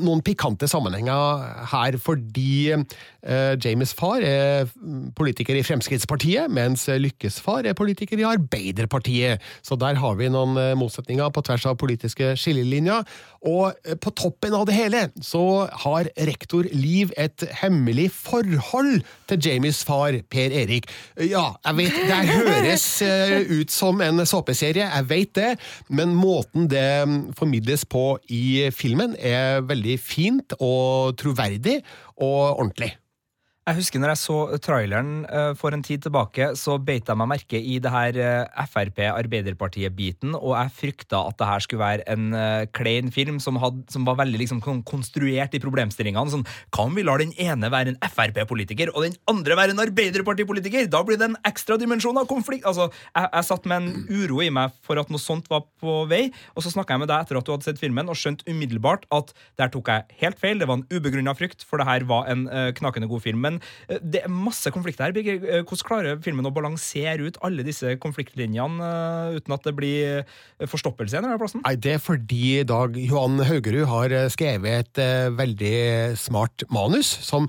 noen pikante sammenhenger her, fordi eh, James' far er politiker i Fremskrittspartiet, mens Lykkes far er politiker i Arbeiderpartiet. Så der har vi noen eh, motsetninger på tvers av politiske skillelinjer. Og eh, på toppen av det hele så har rektor Liv et hemmelig forhold til Jamies far, Per Erik. Ja, jeg vet, det høres eh, ut som en såpeserie, jeg vet det, men måten det mm, formidles på i filmen er veldig fint og troverdig og ordentlig.
Jeg husker når jeg så traileren eh, for en tid tilbake, så beit jeg meg merke i det her eh, Frp-Arbeiderpartiet-biten, og jeg frykta at det her skulle være en eh, klein film som, hadde, som var veldig liksom, konstruert i problemstillingene. Sånn, hva om vi lar den ene være en Frp-politiker og den andre være en Arbeiderparti-politiker? Da blir det en ekstra dimensjon av konflikt. Altså, jeg, jeg satt med en uro i meg for at noe sånt var på vei, og så snakka jeg med deg etter at du hadde sett filmen, og skjønte umiddelbart at der tok jeg helt feil. Det var en ubegrunna frykt, for det her var en knakende god film. Men eh, det er masse konflikter her. Eh, Hvordan klarer filmen å balansere ut alle disse konfliktlinjene eh, uten at det blir forstoppelse igjen? plassen?
Nei, Det er fordi Dag Johan Haugerud har skrevet et veldig smart manus som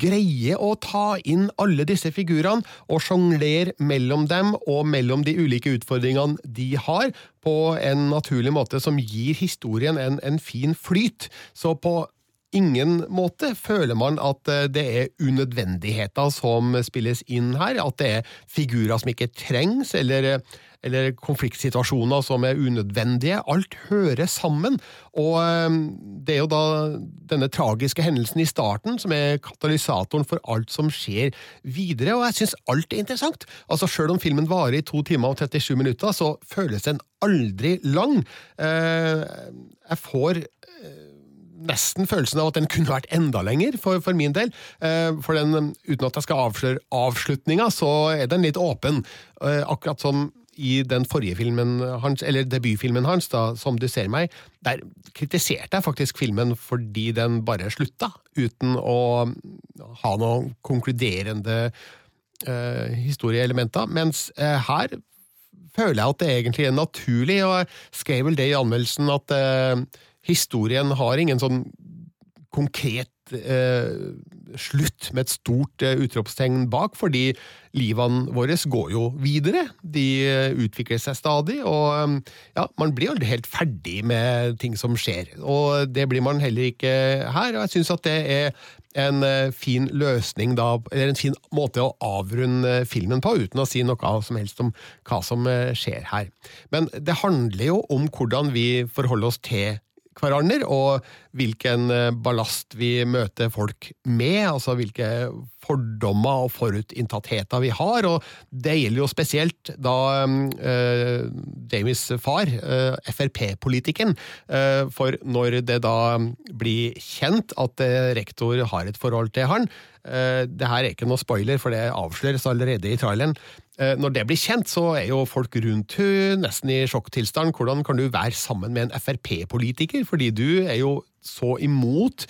greier å ta inn alle disse figurene og sjonglere mellom dem og mellom de ulike utfordringene de har, på en naturlig måte som gir historien en, en fin flyt. Så på ingen måte føler man at eh, det er unødvendigheter som spilles inn her, at det er figurer som ikke trengs, eller, eller konfliktsituasjoner som er unødvendige. Alt hører sammen, og eh, det er jo da denne tragiske hendelsen i starten som er katalysatoren for alt som skjer videre, og jeg syns alt er interessant. Altså Selv om filmen varer i to timer og 37 minutter, så føles den aldri lang. Eh, Jeg får nesten følelsen av at den kunne vært enda lenger, for, for min del. Eh, For den, uten at jeg skal avsløre avslutninga, så er den litt åpen. Eh, Akkurat som i den forrige filmen hans, eller debutfilmen hans, da, Som du ser meg, der kritiserte jeg faktisk filmen fordi den bare slutta, uten å ha noen konkluderende eh, historieelementer. Mens eh, her føler jeg at det egentlig er naturlig, og jeg skrev vel det i anmeldelsen at eh, historien har ingen sånn konkret eh, slutt med et stort eh, utropstegn bak, fordi livene våre går jo videre. De eh, utvikler seg stadig, og eh, ja, man blir aldri helt ferdig med ting som skjer. Og det blir man heller ikke her, og jeg syns at det er en eh, fin løsning da, eller en fin måte å avrunde filmen på, uten å si noe som helst om hva som eh, skjer her. Men det handler jo om hvordan vi forholder oss til hverandre, og hvilken eh, ballast vi møter folk med, altså hvilke fordommer og forutinntattheter vi har, og det gjelder jo spesielt da eh, Jamies far, eh, Frp-politikeren, eh, for når det da blir kjent at rektor har et forhold til han, Eh, det her er ikke noe spoiler, for det avsløres allerede i traileren. Når det blir kjent, så er jo folk rundt hun nesten i sjokktilstand. Hvordan kan du være sammen med en Frp-politiker, fordi du er jo så imot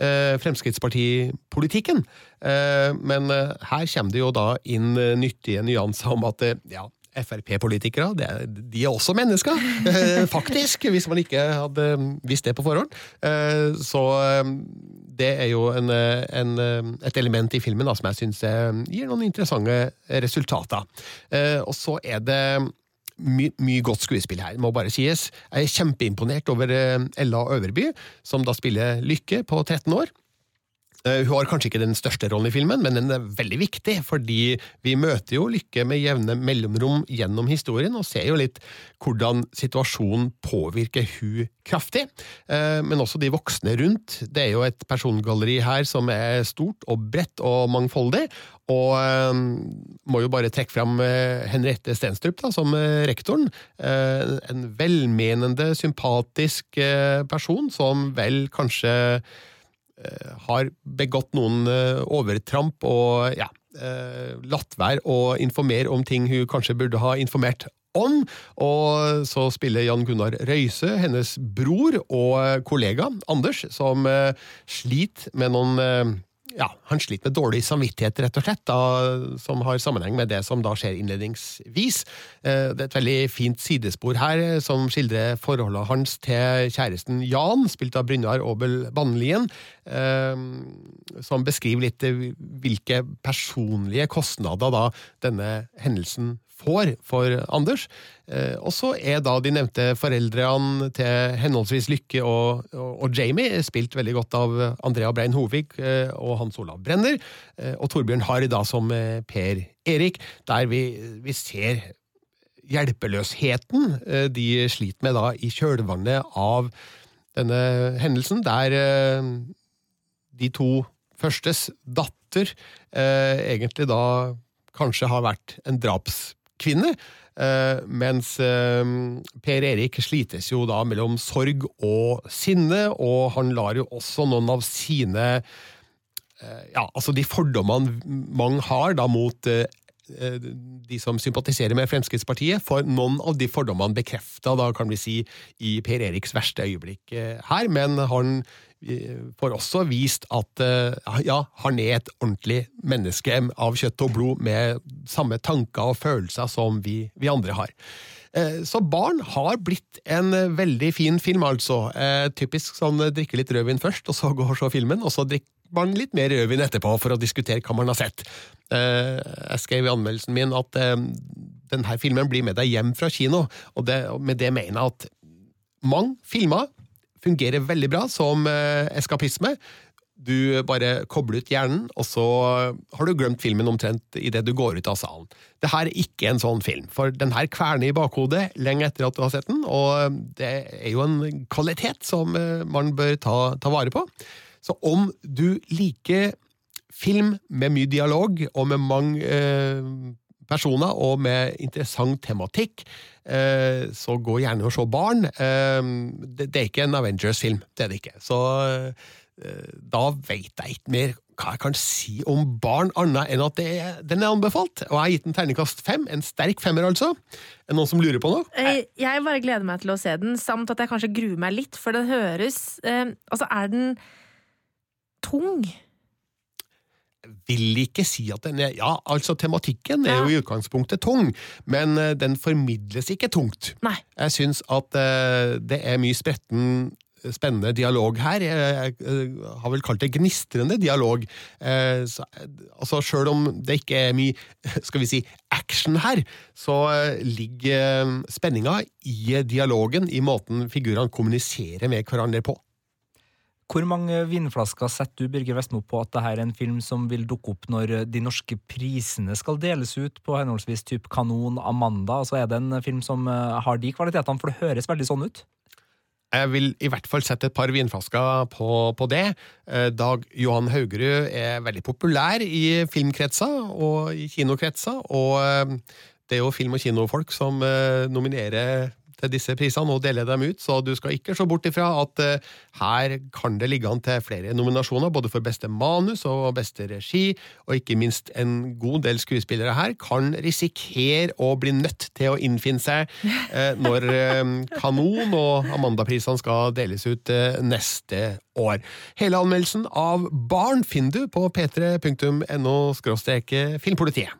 eh, Fremskrittspartipolitikken. Eh, men eh, her kommer det jo da inn nyttige nyanser om at ja, Frp-politikere de er også mennesker, faktisk, hvis man ikke hadde visst det på forhånd. Eh, Så det er jo en, en, et element i filmen da, som jeg syns gir noen interessante resultater. Eh, Og så er det mye my godt skuespill her, må bare sies. Jeg er kjempeimponert over eh, Ella Øverby, som da spiller Lykke på 13 år. Eh, Hun har kanskje ikke den største rollen i filmen, men den er veldig viktig, fordi vi møter jo Lykke med jevne mellomrom gjennom historien, og ser jo litt hvordan situasjonen påvirker hun kraftig, eh, men også de voksne rundt. Det er jo et persongalleri her som er stort og bredt og mangfoldig, og eh, må jo bare trekke fram eh, Henriette Stenstrup da, som eh, rektoren. Eh, En velmenende, sympatisk person som vel kanskje har begått noen overtramp og ja, latt være å informere om ting hun kanskje burde ha informert om. Og så spiller Jan Gunnar Røise, hennes bror og kollega Anders, som sliter med noen ja, Han sliter med dårlig samvittighet, rett og slett, da, som har sammenheng med det som da skjer innledningsvis. Eh, Det er et veldig fint sidespor her, eh, som skildrer forholdet hans til kjæresten Jan, spilt av Brynjar Aabel Bannlien, eh, som beskriver litt hvilke personlige kostnader da denne hendelsen får for Anders. Eh, Og så er da de nevnte foreldrene til henholdsvis Lykke og, og, og Jamie spilt veldig godt av Andrea Brein Hovig eh, og Hans Olav Brenner, eh, og Torbjørn Harr da som Per Erik, der vi, vi ser hjelpeløsheten de sliter med da i kjølvannet av denne hendelsen, der de to førstes datter egentlig da kanskje har vært en drapskvinne, eh, mens eh, Per Erik slites jo da mellom sorg og sinne, og han lar jo også noen av sine eh, ja, altså de fordommene mange har da mot de som sympatiserer med Fremskrittspartiet, får noen av de fordommene bekrefta, da kan vi si, i Per Eriks verste øyeblikk eh, her, men han eh, får også vist at eh, ja, han er et ordentlig menneske av kjøtt og blod med samme tanker og følelser som vi, vi andre har. Eh, Så Barn har blitt en eh, veldig fin film, altså. Eh, Typisk sånn eh, drikke litt rødvin først, og så går så filmen, og så drikker man litt mer rødvin etterpå for å diskutere hva man har sett. Eh, Jeg skrev i anmeldelsen min at eh, denne filmen blir med deg hjem fra kino, og det, med det mener jeg at mange filmer fungerer veldig bra som eh, eskapisme. Du bare kobler ut hjernen, og så har du glemt filmen omtrent idet du går ut av salen. Det her er ikke en sånn film, for den her kverner i bakhodet lenge etter at du har sett den, og det er jo en kvalitet som man bør ta, ta vare på. Så om du liker film med mye dialog og med mange eh, personer og med interessant tematikk, eh, så gå gjerne og se Barn. Eh, det, det er ikke en Avengers-film, det er det ikke. Så eh, da veit jeg ikke mer hva jeg kan si om Barn, annet enn at det, den er anbefalt. Og jeg har gitt den terningkast fem. En sterk femmer, altså. Er det noen som lurer på noe?
Eh, Jeg bare gleder meg til å se den, samt at jeg kanskje gruer meg litt, for den høres eh, Altså, er den tung?
vil ikke si at den er Ja, altså, tematikken er jo i utgangspunktet tung, men uh, den formidles ikke tungt.
Nei.
Jeg syns at uh, det er mye spretten spennende dialog her. Jeg, eh, har vel kalt det gnistrende dialog. Eh, så, altså, Sjøl om det ikke er mye skal vi si, action her, så ligger spenninga i dialogen, i måten figurene kommuniserer med hverandre på.
Hvor mange vinflasker setter du Birger Vestmo på at dette er en film som vil dukke opp når de norske prisene skal deles ut på henholdsvis typ Kanon, Amanda? Altså er det en film som eh, har de kvalitetene, for det høres veldig sånn ut?
Jeg vil i hvert fall sette et par vinflasker på, på det. Eh, Dag Johan Haugerud er veldig populær i filmkretser og i kinokretser, og eh, det er jo film- og kinofolk som eh, nominerer til disse prisene og deler dem ut, så du skal ikke se bort ifra at eh, her kan det ligge an til flere nominasjoner, både for beste manus og beste regi, og ikke minst en god del skuespillere her kan risikere å bli nødt til å innfinne seg eh, når eh, Kanon og Amanda-prisene skal deles ut neste år. Hele anmeldelsen av Barn finner du på p3.no filmpolitiet.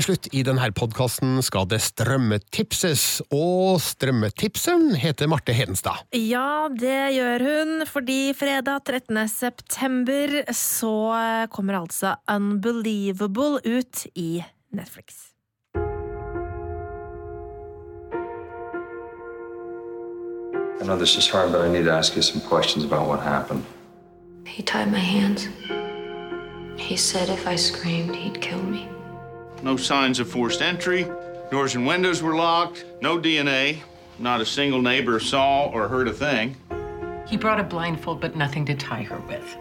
Til slutt i denne podkasten skal det strømmetipses, og strømmetipseren heter Marte Hedenstad.
Ja, det gjør hun, fordi fredag 13. september så kommer altså Unbelievable ut i Netflix.
I know this is hard, but I need to ask you some questions about what happened.
He tied my hands. He said if I screamed, he'd kill me.
No signs of forced entry. Doors and windows were locked. No DNA. Not a single neighbor saw or heard a thing.
He brought a blindfold, but nothing to tie her with.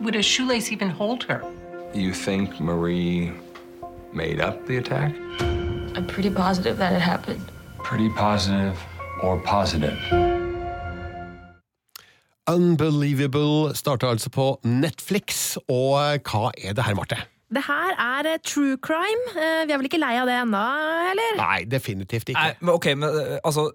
Would a shoelace even hold her?
You think Marie made up the attack?
I'm pretty positive that it happened.
Pretty positive or positive?
Unbelievable starter altså på Netflix, og hva er det her, Marte?
Det her er eh, true crime. Eh, Vi er vel ikke lei av det ennå, eller?
Nei, definitivt ikke.
Nei, men ok, men eh, altså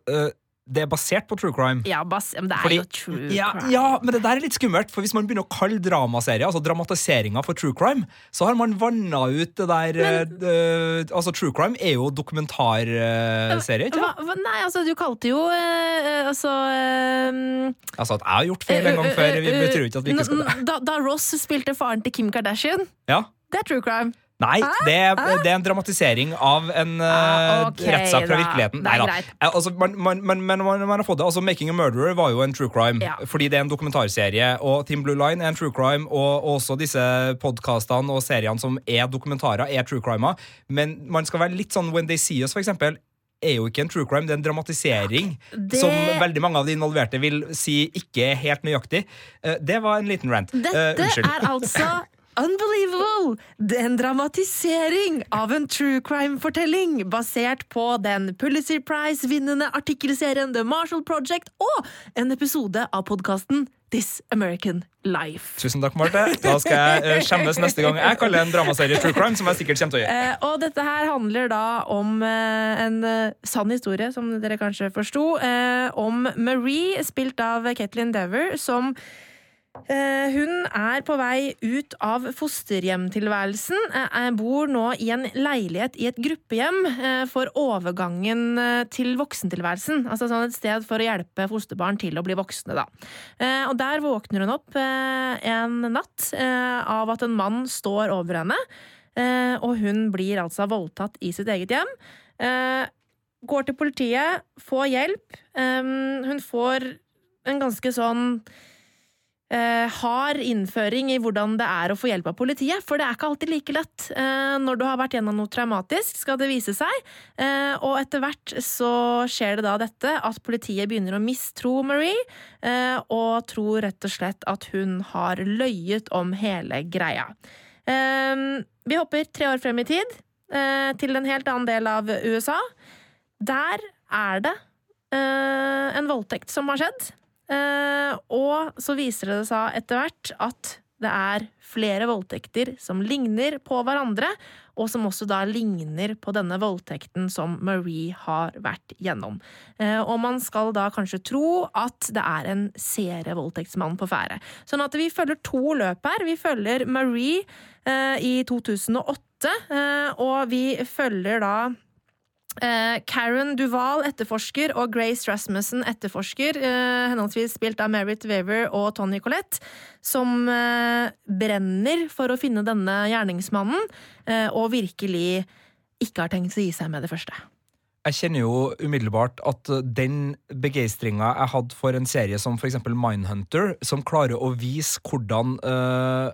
Det er basert på true crime.
Ja, bas, men det er
Fordi-
jo true
ja,
crime.
ja, men det der er litt skummelt, for hvis man begynner å kalle dramaserier, altså dramatiseringa for true crime, så har man vanna ut det der men, uh, Altså, true crime er jo dokumentarserie, ikke sant?
nei, altså, du kalte jo uh, Altså
Altså, at jeg har gjort feil en gang før, vi betyr jo ikke at vi ikke skal det.
da, da Ross spilte faren til Kim Kardashian,
Ja.
Det er true crime.
Nei, det er, det er en dramatisering av en uh,
Ah, ok,
rettssak fra virkeligheten.
Nei,
Neida. Eh, Altså, man, man, man, men man, har fått det. Altså, Making a Murderer var jo en true crime,
Ja.
fordi det er en dokumentarserie. Og Team Blue Line er en true crime, og også disse podkastene og seriene som er dokumentarer, er true crimer. Men man skal være litt sånn When They See Us, for eksempel. Er jo ikke en true crime, det er en dramatisering
Det-
som veldig mange av de involverte vil si ikke er helt nøyaktig. Eh, Det var en liten rant. Eh,
Dette
unnskyld.
er altså Unbelievable! En dramatisering av en true crime-fortelling basert på den Pulitzer Prize-vinnende artikkelserien The Marshall Project og en episode av podkasten This American Life.
Tusen takk, Marte. Da skal jeg eh, skjemmes neste gang jeg kaller en dramaserie true crime, som jeg sikkert kommer til å gjøre.
Eh, og dette her handler da om eh, en sann historie, som dere kanskje forsto, eh, om Marie, spilt av Ketlin Dever, som hun er på vei ut av fosterhjemtilværelsen. Eh, eh, bor nå i en leilighet i et gruppehjem eh, for overgangen eh, til voksentilværelsen. Altså sånn et sted for å hjelpe fosterbarn til å bli voksne, da. Eh, og der våkner hun opp eh, en natt eh, av at en mann står over henne. Eh, og hun blir altså voldtatt i sitt eget hjem. Eh, går til politiet, får hjelp. Eh, hun får en ganske sånn eh, hard innføring i hvordan det er å få hjelp av politiet, for det er ikke alltid like lett. Eh, når du har vært gjennom noe traumatisk, skal det vise seg. Eh, og etter hvert så skjer det da dette at politiet begynner å mistro Marie, eh, og tror rett og slett at hun har løyet om hele greia. Eh, vi hopper tre år frem i tid, eh, til en helt annen del av USA. Der er det en voldtekt som har skjedd. Eh, og så viser det seg etter hvert at det er flere voldtekter som ligner på hverandre, og som også da ligner på denne voldtekten som Marie har vært gjennom. Eh, og man skal da kanskje tro at det er en serievoldtektsmann på ferde. Sånn at vi følger to løp her. Vi følger Marie eh, i 2008, eh, og vi følger da Karen Duval etterforsker og Grace Rasmussen etterforsker, eh, henholdsvis spilt av Merit Weaver og Tony Collette, som eh, brenner for å finne denne gjerningsmannen, eh, og virkelig ikke har tenkt å gi seg med det første.
Jeg kjenner jo umiddelbart at den begeistringa jeg hadde for en serie som eksempel Mindhunter, som klarer å vise hvordan eh,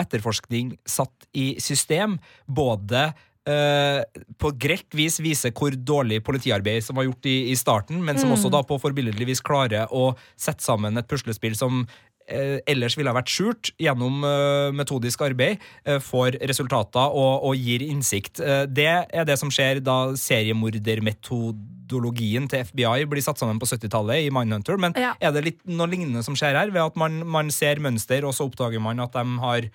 etterforskning satt i system, både eh, på grelt vis viser hvor dårlig politiarbeid som var gjort i, i starten, men som
Mm.
også da på forbilledlig vis klarer å sette sammen et puslespill som eh, ellers ville ha vært skjult gjennom eh, metodisk arbeid, eh, får resultater og, og gir innsikt. Eh, det er det som skjer da seriemordermetodologien til FBI blir satt sammen på 70-tallet i Mindhunter, men
Ja.
er det litt noe lignende som skjer her, ved at man, man ser mønster, og så oppdager man at de har eh,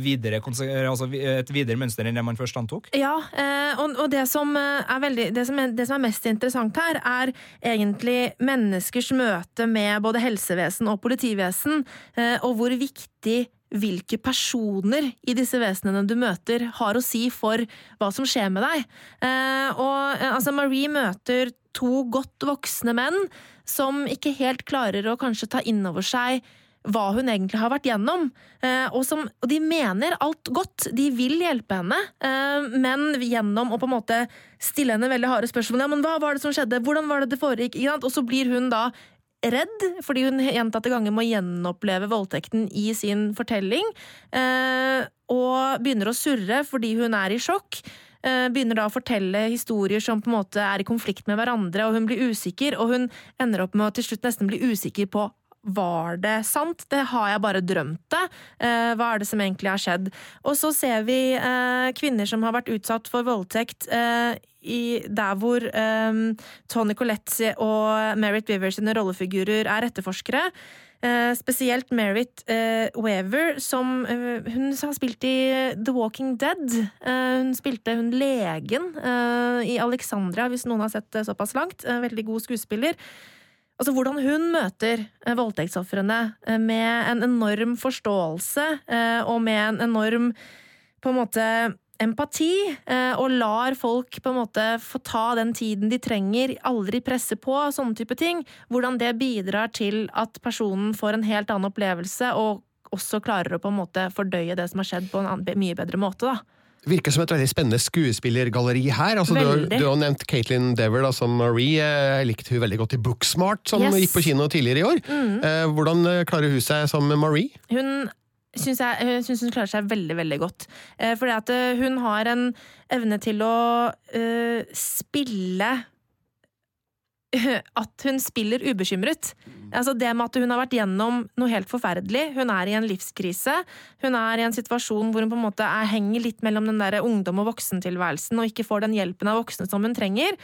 videre, altså et videre mønster enn det man først antok?
Ja, eh, og, det, som eh, veldig, det, som er, det som er mest interessant her, er egentlig menneskers møte med både helsevesen og politivesen, eh, og hvor viktig hvilke personer i disse vesenene du møter, har å si for hva som skjer med deg. Eh, og eh, altså, Marie møter to godt voksne menn som ikke helt klarer å kanskje ta inn over seg hva hun egentlig har vært gjennom. Eh, og, som, og de mener alt godt. De vil hjelpe henne, eh, men gjennom å på en måte stille henne veldig harde spørsmål. Ja, men hva var det som skjedde? Hvordan var det det foregikk? Og så blir hun da redd, fordi hun gjentatte ganger må gjenoppleve voldtekten i sin fortelling. Eh, og begynner å surre fordi hun er i sjokk. Begynner da å fortelle historier som på en måte er i konflikt med hverandre, og hun blir usikker. Og hun ender opp med å til slutt nesten bli usikker på var det sant? Det har jeg bare drømt det? Eh, hva er det som egentlig har skjedd? Og så ser vi eh, kvinner som har vært utsatt for voldtekt eh, i, der hvor eh, Tony Colette og Merritt Weaver sine rollefigurer er etterforskere. Eh, spesielt Merritt eh, Weaver, som hun har spilt i The Walking Dead. Hun spilte hun legen i Alexandria, hvis noen har sett det såpass langt. Veldig god skuespiller. Altså Hvordan hun møter eh, voldtektsofrene eh, med en enorm forståelse eh, og med en enorm på en måte empati, og lar folk på en måte få ta den tiden de trenger, aldri presse på, sånne type ting. Hvordan det bidrar til at personen får en helt annen opplevelse, og også klarer å på en måte fordøye det som har skjedd på en mye bedre måte. da.
Virker som et veldig spennende skuespillergalleri her. Altså, du, har, du har nevnt Caitlin Dever da, som Marie. Jeg likte hun veldig godt i Booksmart, som
Yes.
gikk på kino tidligere i år.
Mm.
Eh, hvordan eh, klarer hun seg som Marie?
Hun syns synes hun klarer seg veldig, veldig godt. Eh, fordi at eh, hun har en evne til å uh, spille At hun spiller ubekymret. Altså det med at hun har vært gjennom noe helt forferdelig. Hun er i en livskrise. Hun er i en situasjon hvor hun på en måte er, henger litt mellom den der ungdom- og voksentilværelsen og ikke får den hjelpen av voksne som hun trenger.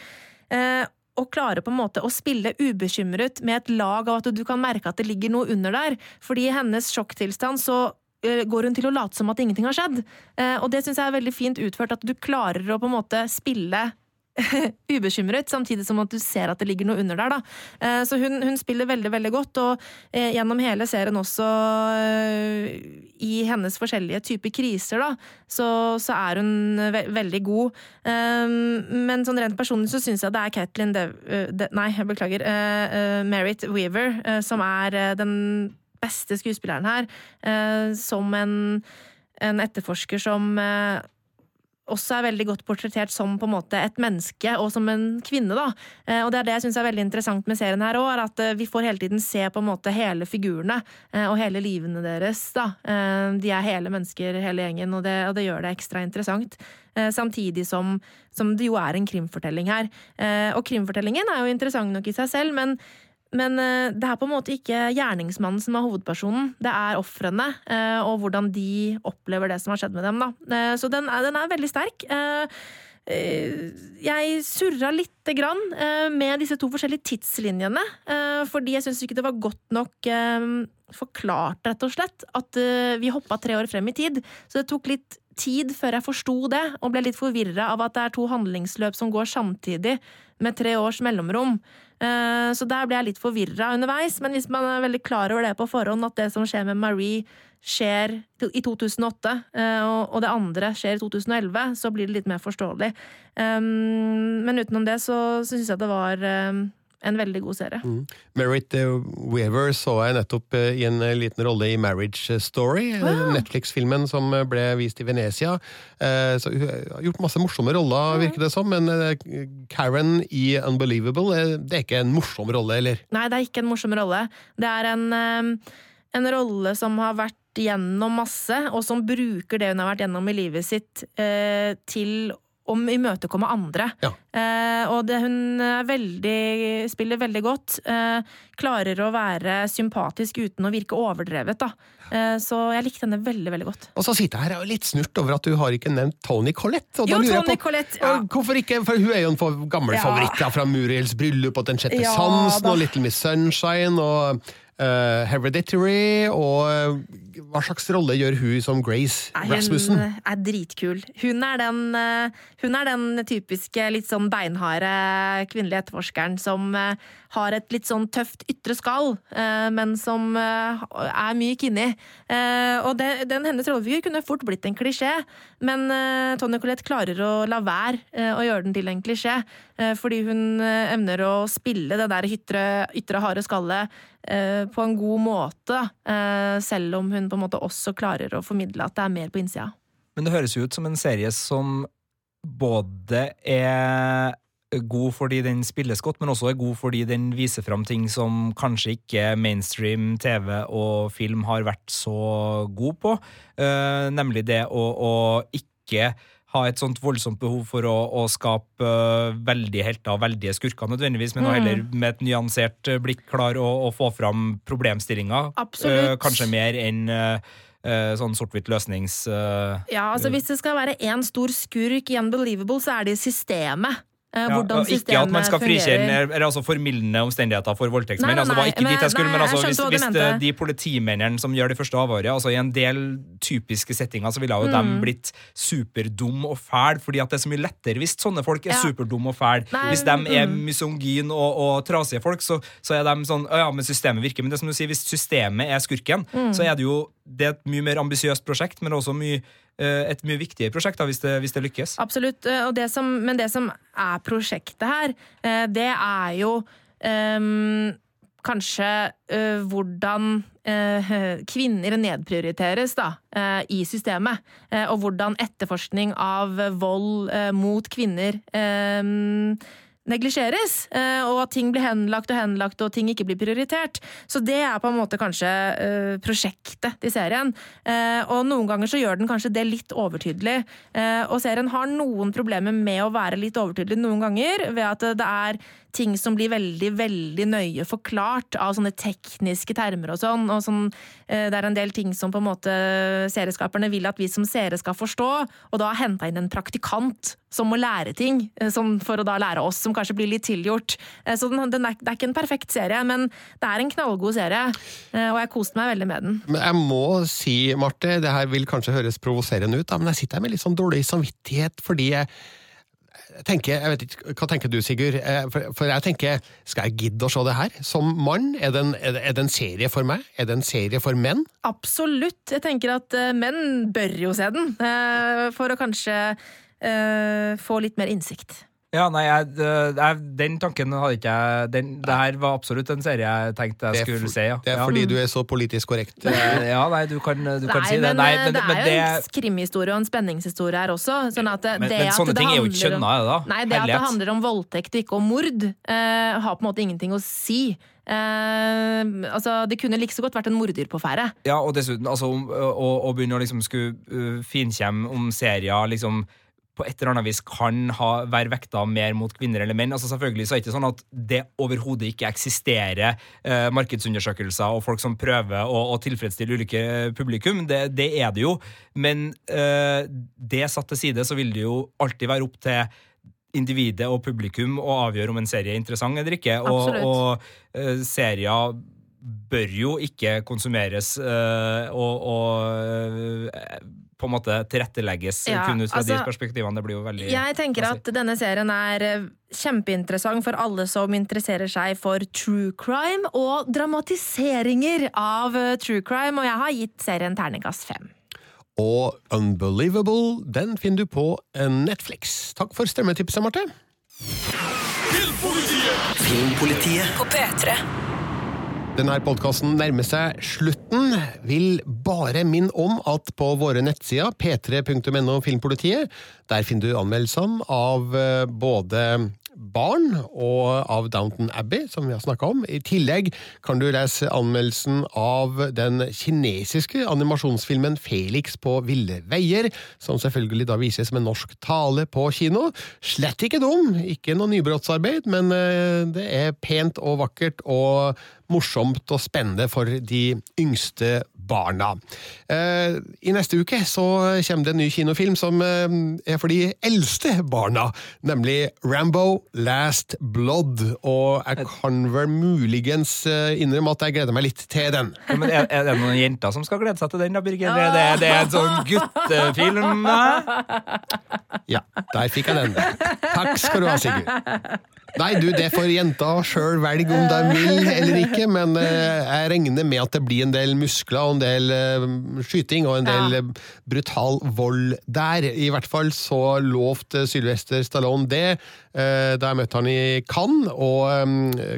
Eh, og klarer på en måte å spille ubekymret med et lag av at du kan merke at det ligger noe under der. Fordi i hennes sjokktilstand så eh, går hun til å late som at ingenting har skjedd. Eh, og det syns jeg er veldig fint utført, at du klarer å på en måte spille ubekymret, samtidig som at du ser at det ligger noe under der. Da. Eh, Så hun, hun spiller veldig veldig godt, og eh, gjennom hele serien også eh, i hennes forskjellige typer kriser, da, så, så er hun ve veldig god. Men sånn rent personlig så syns jeg det er Caitlin Dev... De nei, jeg beklager. Merritt Weaver som er den beste skuespilleren her, som en, en etterforsker som også er veldig godt portrettert som på en måte et menneske og som en kvinne. da. Eh, Og det er det jeg syns er veldig interessant med serien her er at eh, vi får hele tiden se på en måte hele figurene eh, og hele livene deres. da. De er hele mennesker, hele gjengen, og det, og det gjør det ekstra interessant. Samtidig som, som det jo er en krimfortelling her. Og krimfortellingen er jo interessant nok i seg selv, men men eh, det er på en måte ikke gjerningsmannen som er hovedpersonen, det er ofrene, eh, og hvordan de opplever det som har skjedd med dem. Da. Eh, Så den er, den er veldig sterk. Jeg surra lite grann med disse to forskjellige tidslinjene, fordi jeg syns ikke det var godt nok forklart, rett og slett, at vi hoppa tre år frem i tid. Så det tok litt tid før jeg forsto det, og ble litt forvirra av at det er to handlingsløp som går samtidig, med tre års mellomrom. Eh, Så der ble jeg litt forvirra underveis, men hvis man er veldig klar over det på forhånd, at det som skjer med Marie skjer i 2008, eh, og det andre skjer i 2011, så blir det litt mer forståelig. Um, Men utenom det så syns jeg det var en veldig god serie.
Mm. Merritt eh, Weaver så jeg nettopp eh, i en eh, liten rolle i Marriage Story,
Wow.
Netflix-filmen som ble vist i Venezia. Så hun har gjort masse morsomme roller, virker det som, men Karen i Unbelievable, det er ikke en morsom rolle, eller?
Nei, det er ikke en morsom rolle. Det er en, en rolle som har vært gjennom masse, og som bruker det hun har vært gjennom i livet sitt, til til å imøtekomme andre. Eh, og det, hun veldig, spiller veldig godt. Eh, klarer å være sympatisk uten å virke overdrevet, da. Eh, så jeg likte henne veldig, veldig godt.
Og så sitter jeg her er litt snurt over at du har ikke nevnt Tony Collette. Og
Jo, Tony
på,
Collette, ja.
Hvorfor ikke? For hun er jo en gammel
Ja.
favoritt da, fra Muriels bryllup og Den sjette
Ja,
sansen
da.
og Little Miss Sunshine og eh, Hereditary. Og eh, hva slags rolle gjør hun som Grace
Nei, Hun
Rasmussen?
er dritkul. Hun er den, uh, hun er den typiske litt sånn beinharde kvinnelige etterforskeren som eh, har et litt sånn tøft ytre skall, eh, men som eh, er myk inni. Eh, Og det, den hennes rollefigur kunne fort blitt en klisjé, men Tonje Colette klarer å la være å gjøre den til en klisjé, fordi hun evner å spille det der ytre, ytre harde skallet på en god måte, selv om hun på en måte også klarer å formidle at det er mer på innsida.
Men det høres jo ut som en serie som både er god fordi den spilles godt, men også er god fordi den viser fram ting som kanskje ikke mainstream TV og film har vært så god på. uh, nemlig det å, å ikke ha et sånt voldsomt behov for å, å skape uh, veldige helter og veldige skurker nødvendigvis, men
Mm.
heller med et nyansert eh, blikk klare å, å få fram problemstillinger. Eh, kanskje mer enn eh, eh, sånn sort-hvitt løsnings... eh,
Ja, altså Hvis det skal være én stor skurk i Unbelievable, så er det systemet. Eh,
Ja,
hvordan
og ikke at man skal frikjenne eller altså formildende omstendigheter for voldtektsmenn. Altså, det var ikke
men,
dit jeg skulle,
nei,
men altså, hvis, hvis det, de politimennene som gjør det første avhøret, altså i en del typiske settinger så ville jo
Mm.
de blitt superdum og fæl, fordi at det er så mye lettere hvis sånne folk er
Ja.
superdum og fæl.
Nei,
Hvis de er
mm.
misogyn og, og trasige folk, så, så er de sånn ja, men systemet virker. Men det er som du sier, hvis systemet er skurken,
Mm.
så er det jo det er et mye mer ambisiøst prosjekt, men også mye, eh, et mye viktigere prosjekt da, hvis det, hvis det lykkes.
Absolutt. eh, det som, men det som er prosjektet her, eh, det er jo um, kanskje uh, hvordan uh, kvinner nedprioriteres da, uh, i systemet. eh, og hvordan etterforskning av vold eh, mot kvinner ehm, neglisjeres, eh, og at ting blir henlagt og henlagt og ting ikke blir prioritert. Så det er på en måte kanskje eh, prosjektet til serien. Eh, og noen ganger så gjør den kanskje det litt overtydelig. Og serien har noen problemer med å være litt overtydelig noen ganger, ved at det er ting som blir veldig, veldig nøye forklart av sånne tekniske termer og sånn. Og sånn eh, det er en del ting som på en måte serieskaperne vil at vi som seere skal forstå, og da henta inn en praktikant som må lære ting, eh, for å da lære oss, som kanskje blir litt tilgjort. Eh, Så den, den er, det er ikke en perfekt serie, men det er en knallgod serie, og jeg koste meg veldig med den.
Men jeg må si, Marte, det her vil kanskje høres provoserende ut, da, men jeg sitter her med litt sånn dårlig samvittighet fordi jeg tenker, jeg vet ikke, Hva tenker du, Sigurd? Eh, For, jeg tenker, Skal jeg gidde å se det her? Som mann, er det, en, er det- en serie for meg? Er det en serie for menn?
Absolutt. Jeg tenker at eh, menn bør jo se den, eh, for å kanskje få litt mer innsikt.
Ja, nei, jeg, det- jeg, Den tanken hadde ikke jeg den, Det her var absolutt en serie jeg tenkte jeg skulle
for-
se. Ja.
Det er
ja.
fordi du er så politisk korrekt.
Eh, Ja, nei, du kan, du kan
si
si det. Nei,
eh,
men,
det er
men
jo
det
en krimhistorie og en spenningshistorie her også. Sånn at det,
Men-
det
men
at
sånne
det
ting er jo ikke skjønna, er det da?
Nei, det at det handler om voldtekt og ikke om mord, uh, har på en måte ingenting å si. Eh, altså, det kunne like så godt vært en morder på ferde.
Ja, og dessuten, altså, å, å, å begynne å liksom skulle uh, finkjemme om serier liksom på et eller annet vis kan ha, være vekta mer mot kvinner eller menn. Altså Selvfølgelig så er det ikke sånn at det overhodet ikke eksisterer eh, markedsundersøkelser og folk som prøver å, å tilfredsstille ulike publikum. Det, det er det jo. Men eh, det satt til side, så vil det jo alltid være opp til individet og publikum å avgjøre om en serie er interessant eller ikke. Og,
Absolutt.
og eh, serier bør jo ikke konsumeres eh, og, og eh, på en måte tilrettelegges
Ja,
kun ut fra de
altså,
perspektivene. Det blir jo veldig
Jeg tenker at denne serien er eh, kjempeinteressant for alle som interesserer seg for true crime og dramatiseringer av eh, true crime, og jeg har gitt serien terningkast fem.
Og Unbelievable, den finner du på eh, Netflix. Takk for strømmetipset, Marte.
Filmpolitiet
På P3.
Denne podkasten nærmer seg slutten. Vil bare minne om at på våre nettsider, p3.no Filmpolitiet, der finner du anmeldelsene av eh, både barn og av Downton Abbey, som vi har snakka om. I tillegg kan du lese anmeldelsen av den kinesiske animasjonsfilmen Felix på ville veier, som selvfølgelig da vises med norsk tale på kino. Slett ikke dum, ikke noe nybrottsarbeid, men eh, det er pent og vakkert og morsomt og spennende for de yngste barna. Eh, I neste uke så kommer det en ny kinofilm som eh, er for de eldste barna, nemlig Rambo Last Blood. Og jeg kan vel muligens eh, innrømme at jeg gleder meg litt til den.
Ja, men er, er det noen jenter som skal glede seg til den, da, Birger? Er det, det er en sånn guttefilm?
Ja, der fikk jeg den. Takk skal du ha, Sigurd. Nei, du, det får jenta sjøl velge om de vil eller ikke, men eh, jeg regner med at det blir en del muskler og en del eh, skyting og en del
Ja.
eh, brutal vold der. I hvert fall så lovte Sylvester Stallone det da jeg møtte han i Cannes, og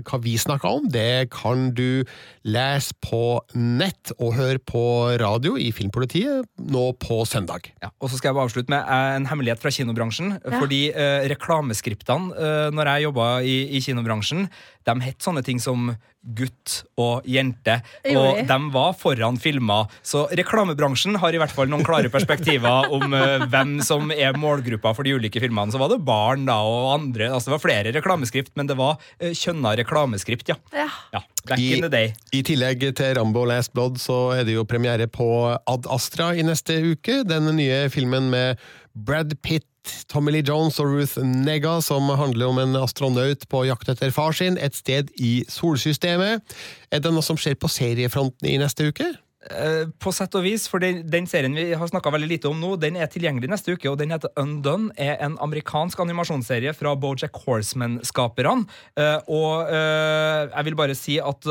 hva vi snakka om, det kan du lese på nett og hør på radio i Filmpolitiet nå på søndag.
Ja, og så skal jeg bare avslutte med eh, en hemmelighet fra kinobransjen. Fordi eh, reklameskriptene, eh, når jeg jobba i, i kinobransjen, de het sånne ting som gutt og jente, og
de?
de var foran filmer. Så reklamebransjen har i hvert fall noen klare perspektiver om eh, hvem som er målgruppa for de ulike filmene. Så var det barn da, og andre, altså det var flere reklameskript, men det var eh, kjønna reklameskript, ja.
Ja.
ja. Back
I,
in the day.
I tillegg til Rambo Last Blood så er det jo premiere på Ad Astra i neste uke. Den nye filmen med Brad Pitt, Tommy Lee Jones og Ruth Nega, som handler om en astronaut på jakt etter far sin et sted i solsystemet. Er det noe som skjer på seriefronten i neste uke?
Eh, På sett og vis, for den, den serien vi har snakka veldig lite om nå, den er tilgjengelig neste uke, og den heter Undone. er en amerikansk animasjonsserie fra Bojack Horseman-skaperne. Eh, Og eh, jeg vil bare si at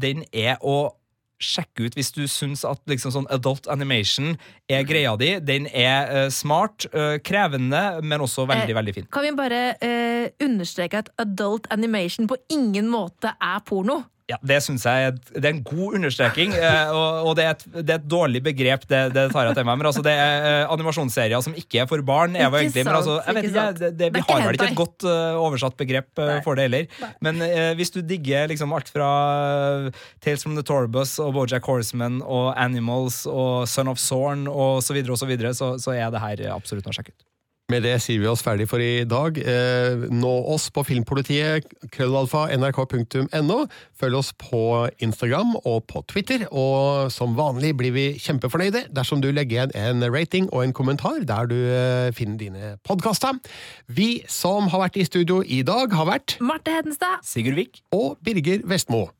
den er å sjekke ut hvis du syns at liksom sånn adult animation er greia di. Den er uh, smart, uh, krevende, men også veldig,
Eh,
veldig fin.
Kan vi bare uh, understreke at adult animation på ingen måte er porno?
Ja, Det synes jeg det er en god understreking, eh, og, og det, er et, det er et dårlig begrep, det, det tar jeg til meg. Men altså, det er eh, animasjonsserier som ikke er for barn. Er
Ikke
egentlig, men altså, jeg vet
ikke
det, det, Vi har vel ikke et godt uh, oversatt begrep uh, for det heller. Men eh, hvis du digger liksom alt fra Tales from the Torbus og Bojack Horseman og Animals og Son of Zorn og så videre, og så, videre, så, så er det her absolutt noe å sjekke ut.
Med det sier vi oss ferdig for i dag. Eh, nå oss på Filmpolitiet, krøllalfa, nrk.no. Følg oss på Instagram og på Twitter, og som vanlig blir vi kjempefornøyde dersom du legger igjen en rating og en kommentar der du eh, finner dine podkaster. Vi som har vært i studio i dag, har vært
Marte Hedenstad.
Sigurd Vik.
og Birger Vestmo.